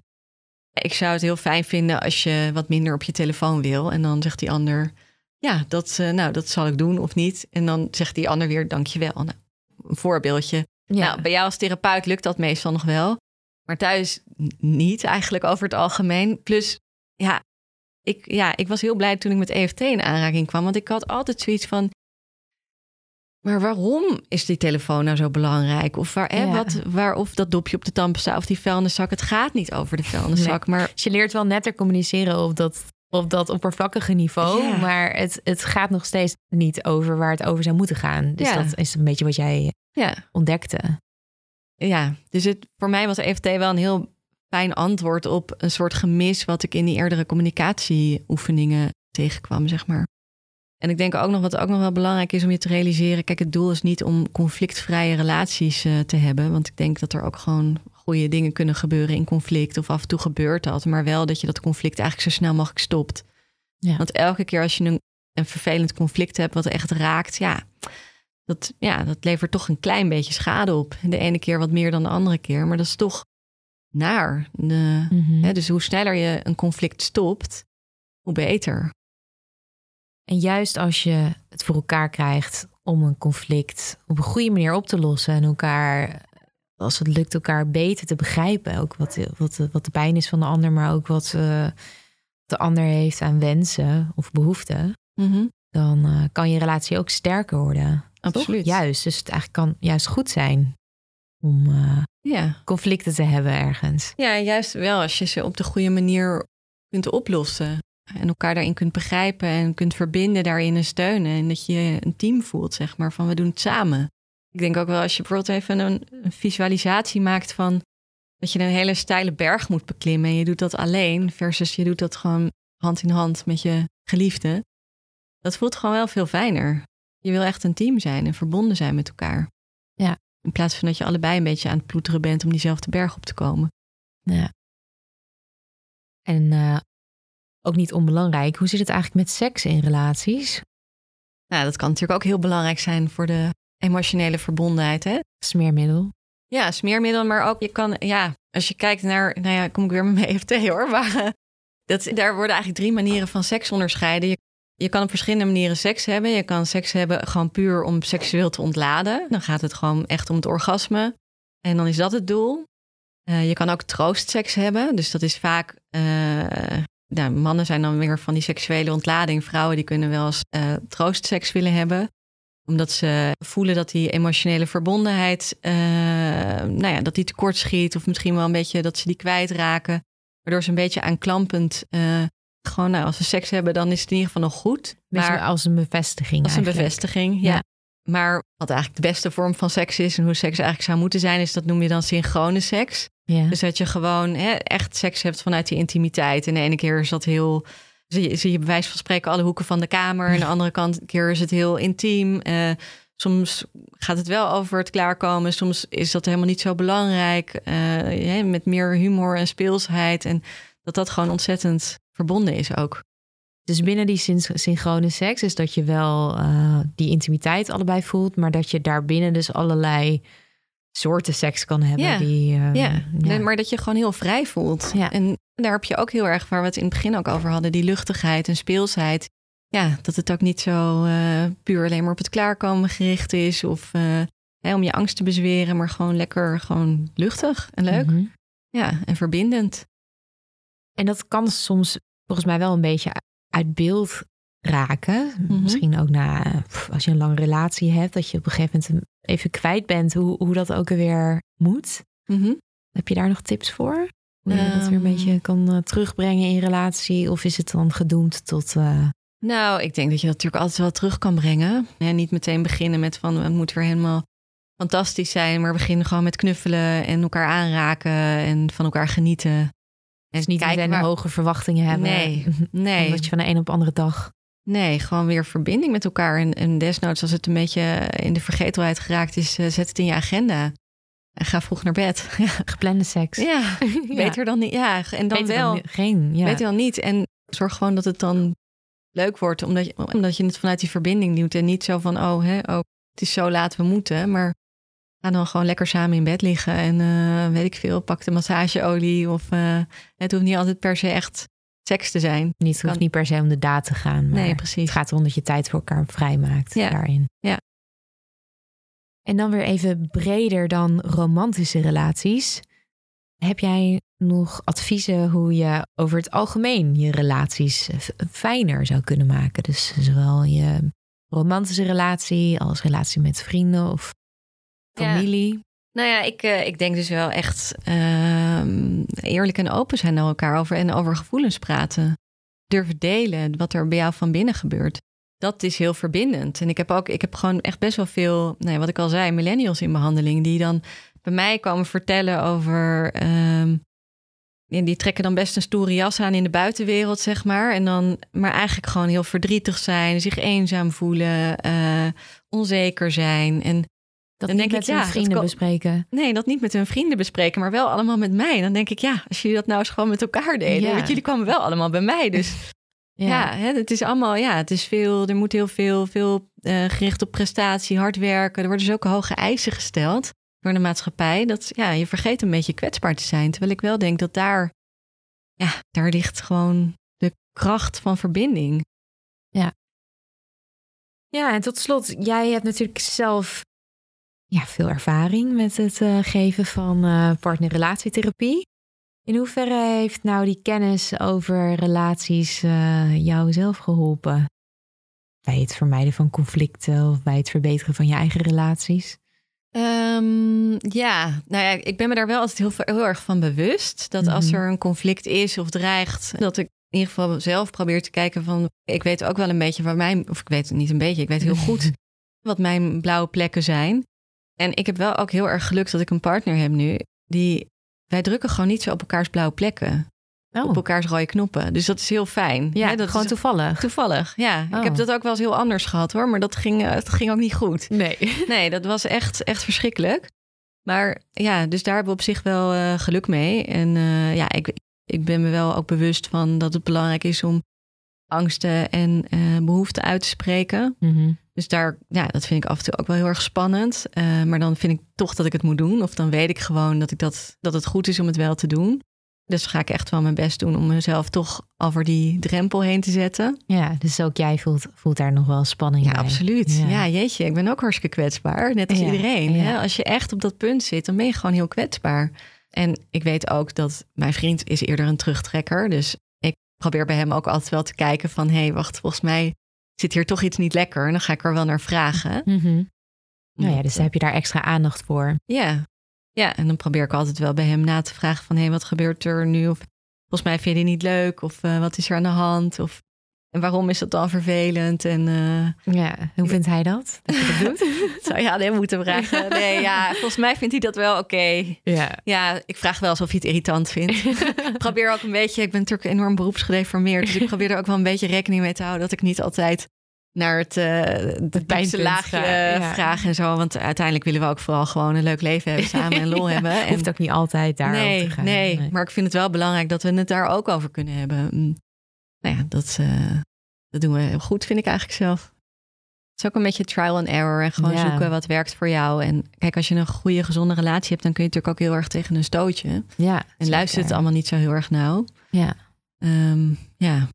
Ik zou het heel fijn vinden als je wat minder op je telefoon wil. En dan zegt die ander, ja, dat, eh, nou, dat zal ik doen of niet. En dan zegt die ander weer, dankjewel. Nou, een voorbeeldje. Ja, Nou, bij jou als therapeut lukt dat meestal nog wel. Maar thuis niet eigenlijk over het algemeen. Plus, ja ik, ja, ik was heel blij toen ik met EFT in aanraking kwam. Want ik had altijd zoiets van... Maar waarom is die telefoon nou zo belangrijk? Of, waar, hè, Ja. wat, waar, of dat dopje op de tandpasta of die vuilniszak. Het gaat niet over de vuilniszak. Maar Dus je leert wel netter communiceren op dat, op dat oppervlakkige niveau. Ja. Maar het, het gaat nog steeds niet over waar het over zou moeten gaan. Dus Ja. dat is een beetje wat jij ja, ontdekte. ja, dus het, voor mij was EFT wel een heel fijn antwoord op een soort gemis wat ik in die eerdere communicatieoefeningen tegenkwam, zeg maar. En ik denk ook nog wat ook nog wel belangrijk is om je te realiseren. Kijk, het doel is niet om conflictvrije relaties eh, te hebben. Want ik denk dat er ook gewoon goede dingen kunnen gebeuren in conflict. Of af en toe gebeurt dat. Maar wel dat je dat conflict eigenlijk zo snel mogelijk stopt. Ja. Want elke keer als je een, een vervelend conflict hebt wat echt raakt, ja dat, ja, dat levert toch een klein beetje schade op. De ene keer wat meer dan de andere keer. Maar dat is toch naar. De, Mhm. hè, dus hoe sneller je een conflict stopt, hoe beter. En juist als je het voor elkaar krijgt om een conflict op een goede manier op te lossen en elkaar, als het lukt, elkaar beter te begrijpen. Ook wat, wat, wat de pijn is van de ander, maar ook wat uh, de ander heeft aan wensen of behoeften. Mhm. Dan uh, kan je relatie ook sterker worden. Absoluut. Toch? Juist. Dus het eigenlijk kan juist goed zijn om uh, Ja. conflicten te hebben ergens. ja, juist wel als je ze op de goede manier kunt oplossen. En elkaar daarin kunt begrijpen en kunt verbinden daarin en steunen. En dat je een team voelt, zeg maar, van we doen het samen. Ik denk ook wel als je bijvoorbeeld even een, een visualisatie maakt van dat je een hele steile berg moet beklimmen. En je doet dat alleen versus je doet dat gewoon hand in hand met je geliefde. Dat voelt gewoon wel veel fijner. Je wil echt een team zijn en verbonden zijn met elkaar. Ja. In plaats van dat je allebei een beetje aan het ploeteren bent om diezelfde berg op te komen. Ja. En eh, ook niet onbelangrijk, hoe zit het eigenlijk met seks in relaties? Nou, dat kan natuurlijk ook heel belangrijk zijn voor de emotionele verbondenheid. Hè? Smeermiddel. Ja, smeermiddel, maar ook je kan, ja, als je kijkt naar, nou ja, kom ik weer met mijn EFT hoor, maar eh, dat, daar worden eigenlijk drie manieren van seks onderscheiden. Je, je kan op verschillende manieren seks hebben. Je kan seks hebben gewoon puur om seksueel te ontladen. Dan gaat het gewoon echt om het orgasme. En dan is dat het doel. Eh, je kan ook troostseks hebben. Dus dat is vaak, eh, nou, mannen zijn dan weer van die seksuele ontlading. Vrouwen die kunnen wel eens eh, troostseks willen hebben omdat ze voelen dat die emotionele verbondenheid, eh, nou ja, dat die tekort schiet. Of misschien wel een beetje dat ze die kwijtraken. Waardoor ze een beetje aanklampend, eh, gewoon nou, als ze seks hebben, dan is het in ieder geval nog goed. Maar als een bevestiging. als een bevestiging, ja. Ja. Maar wat eigenlijk de beste vorm van seks is en hoe seks eigenlijk zou moeten zijn, is dat noem je dan synchrone seks. Ja. Dus dat je gewoon hè, echt seks hebt vanuit die intimiteit. En de ene keer is dat heel. Zie je, zie je bij wijze van spreken alle hoeken van de kamer. En de andere kant keer is het heel intiem. Eh, soms gaat het wel over het klaarkomen. Soms is dat helemaal niet zo belangrijk. Eh, hè, met meer humor en speelsheid. En dat dat gewoon ontzettend verbonden is ook. Dus binnen die syn- synchrone seks is dat je wel eh, die intimiteit allebei voelt, maar dat je daarbinnen dus allerlei soorten seks kan hebben. Ja. Die, eh, Ja, nee, maar dat je gewoon heel vrij voelt. Ja. En daar heb je ook heel erg, waar we het in het begin ook over hadden, die luchtigheid en speelsheid. Ja, dat het ook niet zo eh, puur alleen maar op het klaarkomen gericht is. Of om je angst te bezweren, maar gewoon lekker, gewoon luchtig en leuk. Mhm. Ja, en verbindend. En dat kan soms volgens mij wel een beetje uit beeld raken. Mhm. Misschien ook na, als je een lange relatie hebt, dat je op een gegeven moment even kwijt bent hoe, hoe dat ook weer moet. Mhm. Heb je daar nog tips voor? Hoe je dat weer een Ehm. beetje kan eh, terugbrengen in relatie? Of is het dan gedoemd tot... eh, Nou, ik denk dat je dat natuurlijk altijd wel terug kan brengen. En niet meteen beginnen met van het moet weer helemaal fantastisch zijn, maar beginnen gewoon met knuffelen en elkaar aanraken en van elkaar genieten. En niet waar- hoge verwachtingen hebben? Nee, nee. Omdat je van de een op de andere dag... Nee, gewoon weer verbinding met elkaar. En, en desnoods, als het een beetje in de vergetelheid geraakt is, eh, zet het in je agenda. En ga vroeg naar bed. Ja, Geplande seks. ja. beter dan niet. Ja, en dan Beter wel. ni- geen, ja. Beter dan niet. En zorg gewoon dat het dan leuk wordt, omdat je, omdat je het vanuit die verbinding doet. En niet zo van, oh, hè, oh, het is zo laat, we moeten. Maar ga dan gewoon lekker samen in bed liggen. En eh, weet ik veel, pak de massageolie. Of eh, het hoeft niet altijd per se echt seks te zijn. Niet, het hoeft Kan- niet per se om de daad te gaan. Maar Nee, precies. Het gaat erom dat je tijd voor elkaar vrijmaakt Ja. daarin. Ja. En dan weer even breder dan romantische relaties. Heb jij nog adviezen hoe je over het algemeen je relaties f- fijner zou kunnen maken? Dus zowel je romantische relatie als relatie met vrienden of Ja. familie. Nou ja, ik, eh, ik denk dus wel echt ehm, eerlijk en open zijn naar elkaar over en over gevoelens praten. Durven delen wat er bij jou van binnen gebeurt. Dat is heel verbindend. En ik heb ook, ik heb gewoon echt best wel veel, nou ja, wat ik al zei, millennials in behandeling die dan bij mij komen vertellen over. ehm, ja, die trekken dan best een stoere jas aan in de buitenwereld, zeg maar. En dan, maar eigenlijk gewoon heel verdrietig zijn, zich eenzaam voelen, eh, onzeker zijn. En Dat Dan niet denk ik, met hun ja, dat vrienden bespreken. Nee, dat niet met hun vrienden bespreken, maar wel allemaal met mij. Dan denk ik, ja, als jullie dat nou eens gewoon met elkaar deden. Ja. Want jullie kwamen wel allemaal bij mij. Dus ja, hè, het is allemaal, ja, het is veel, er moet heel veel, veel eh, gericht op prestatie, hard werken. Er worden zulke hoge eisen gesteld door de maatschappij. Dat ja, je vergeet een beetje kwetsbaar te zijn. Terwijl ik wel denk dat daar, ja, daar ligt gewoon de kracht van verbinding. Ja, en tot slot, jij hebt natuurlijk zelf ja, veel ervaring met het uh, geven van uh, partnerrelatietherapie. In hoeverre heeft nou die kennis over relaties uh, jou zelf geholpen? Bij het vermijden van conflicten of bij het verbeteren van je eigen relaties? Um, ja, nou ja, ik ben me daar wel altijd heel, heel erg van bewust. Dat als er een conflict is of dreigt, dat ik in ieder geval zelf probeer te kijken van... Ik weet ook wel een beetje waar mijn... Of ik weet het niet een beetje, ik weet heel goed wat mijn blauwe plekken zijn. En ik heb wel ook heel erg geluk dat ik een partner heb nu. Die, wij drukken gewoon niet zo op elkaars blauwe plekken. Oh. Op elkaars rode knoppen. Dus dat is heel fijn. Ja, Hè, dat gewoon is toevallig. toevallig. Ja, ik heb Oh. dat ook wel eens heel anders gehad hoor. Maar dat ging, eh, het ging ook niet goed. Nee. Nee, dat was echt, echt verschrikkelijk. Maar ja, dus daar hebben we op zich wel eh, geluk mee. En eh, ja, ik, ik ben me wel ook bewust van dat het belangrijk is om angsten en eh, behoeften uit te spreken. Mhm. Dus daar, ja, dat vind ik af en toe ook wel heel erg spannend. Eh, maar dan vind ik toch dat ik het moet doen. Of dan weet ik gewoon dat, ik dat, dat het goed is om het wel te doen. Dus ga ik echt wel mijn best doen om mezelf toch over die drempel heen te zetten. Ja, dus ook jij voelt, voelt daar nog wel spanning Ja, bij. absoluut. Ja. Ja. jeetje, ik ben ook hartstikke kwetsbaar. Net als Ja, iedereen. Hè? Als je echt op dat punt zit, dan ben je gewoon heel kwetsbaar. En ik weet ook dat mijn vriend is eerder een terugtrekker. Dus ik probeer bij hem ook altijd wel te kijken van... hé, hey, wacht, volgens mij zit hier toch iets niet lekker. En dan ga ik er wel naar vragen. Mhm. Nou ja, dus dan heb je daar extra aandacht voor. Ja. ja, en dan probeer ik altijd wel bij hem na te vragen van... hé, hey, wat gebeurt er nu? Of volgens mij vind je die niet leuk. Of eh, wat is er aan de hand? Of en waarom is dat dan vervelend? En eh, Ja, hoe vindt hij dat? Dat je dat doet? zou je aan hem moeten vragen. Nee, ja, volgens mij vindt hij dat wel oké. Ja. Ja, ik vraag wel eens of hij het irritant vindt. ik probeer ook een beetje, ik ben natuurlijk enorm beroepsgedeformeerd. Dus ik probeer er ook wel een beetje rekening mee te houden dat ik niet altijd naar het, eh het diepste laagje ja. vraag en zo. Want uiteindelijk willen we ook vooral gewoon een leuk leven hebben samen en lol Ja, hebben. En Hoeft ook niet altijd daar nee, te gaan. nee, maar ik vind het wel belangrijk dat we het daar ook over kunnen hebben. Nou ja, dat, eh, dat doen we heel goed, vind ik eigenlijk zelf. Het is ook een beetje trial and error en gewoon Ja. zoeken wat werkt voor jou. En kijk, als je een goede, gezonde relatie hebt, dan kun je natuurlijk ook heel erg tegen een stootje. Ja, En zeker. luistert het allemaal niet zo heel erg nauw. Ja. Ehm, ja,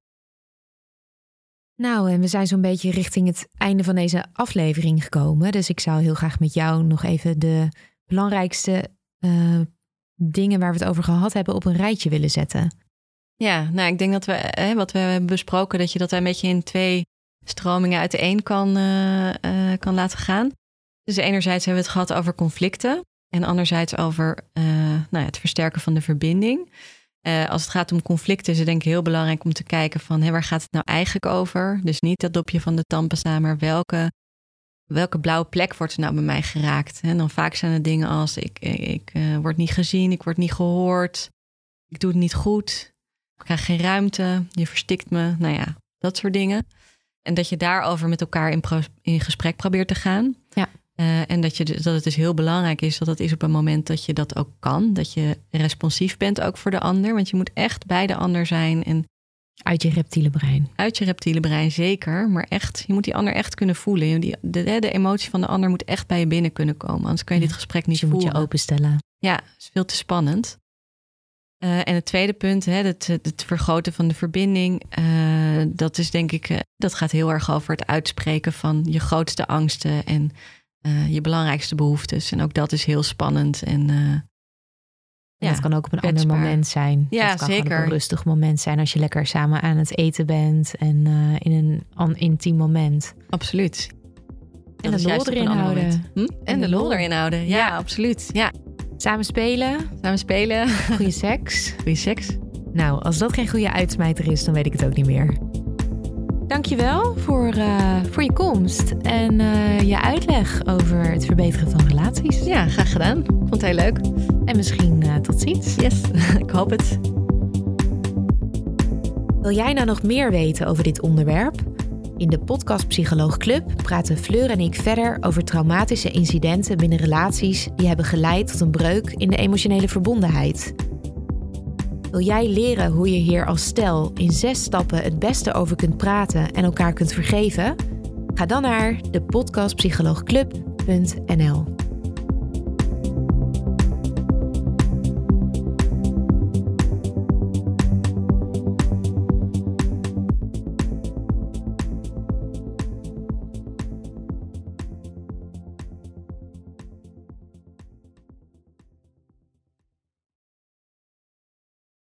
Nou, en we zijn zo'n beetje richting het einde van deze aflevering gekomen. Dus ik zou heel graag met jou nog even de belangrijkste eh, dingen waar we het over gehad hebben op een rijtje willen zetten. Ja, nou, ik denk dat we, hè, wat we hebben besproken, dat je dat een beetje in twee stromingen uiteen kan, eh, eh, kan laten gaan. Dus enerzijds hebben we het gehad over conflicten. En anderzijds over eh, nou ja, het versterken van de verbinding. Als het gaat om conflicten is het denk ik heel belangrijk om te kijken van waar gaat het nou eigenlijk over? Dus niet dat dopje van de tandpasta, maar welke, welke blauwe plek wordt er nou bij mij geraakt? En dan vaak zijn het dingen als ik, ik, word niet gezien, ik word niet gehoord, ik doe het niet goed, ik krijg geen ruimte, je verstikt me, nou ja, dat soort dingen. En dat je daarover met elkaar in, pro- in gesprek probeert te gaan. Ja. Eh, en dat, je, dus- dat het dus heel belangrijk is dat dat is op een moment dat je dat ook kan. Dat je responsief bent ook voor de ander. Want je moet echt bij de ander zijn. En Uit je reptiele brein. uit je reptiele brein zeker. Maar echt, je moet die ander echt kunnen voelen. Die, de, de emotie van de ander moet echt bij je binnen kunnen komen. Anders kan je Ja. dit gesprek Dus niet je moet voeren. je openstellen. Ja, is veel te spannend. Eh, en het tweede punt, hè, het, het vergroten van de verbinding. eh, dat is denk ik, eh, dat gaat heel erg over het uitspreken van je grootste angsten en je belangrijkste behoeftes. En ook dat is heel spannend. En En Ja, dat kan ook op een kwetsbaar. ander moment zijn. Ja, dat kan zeker. op een rustig moment zijn als je lekker samen aan het eten bent en in een intiem moment. absoluut. En de lol erin houden. Hm? En, de lol erin houden. Ja, Ja. absoluut. Ja, Samen spelen, samen spelen. goede seks. Goeie seks. Nou, als dat geen goede uitsmijter is, dan weet ik het ook niet meer. Dankjewel voor, eh voor je komst en eh, je uitleg over het verbeteren van relaties. Ja, graag gedaan. Vond het heel leuk. En misschien eh, tot ziens. Yes, ik hoop het. Wil jij nou nog meer weten over dit onderwerp? In de podcast Psycholoog Club praten Fleur en ik verder over traumatische incidenten binnen relaties die hebben geleid tot een breuk in de emotionele verbondenheid. Wil jij leren hoe je hier als stel in zes stappen het beste over kunt praten en elkaar kunt vergeven? Ga dan naar de podcastpsycholoogclub.nl.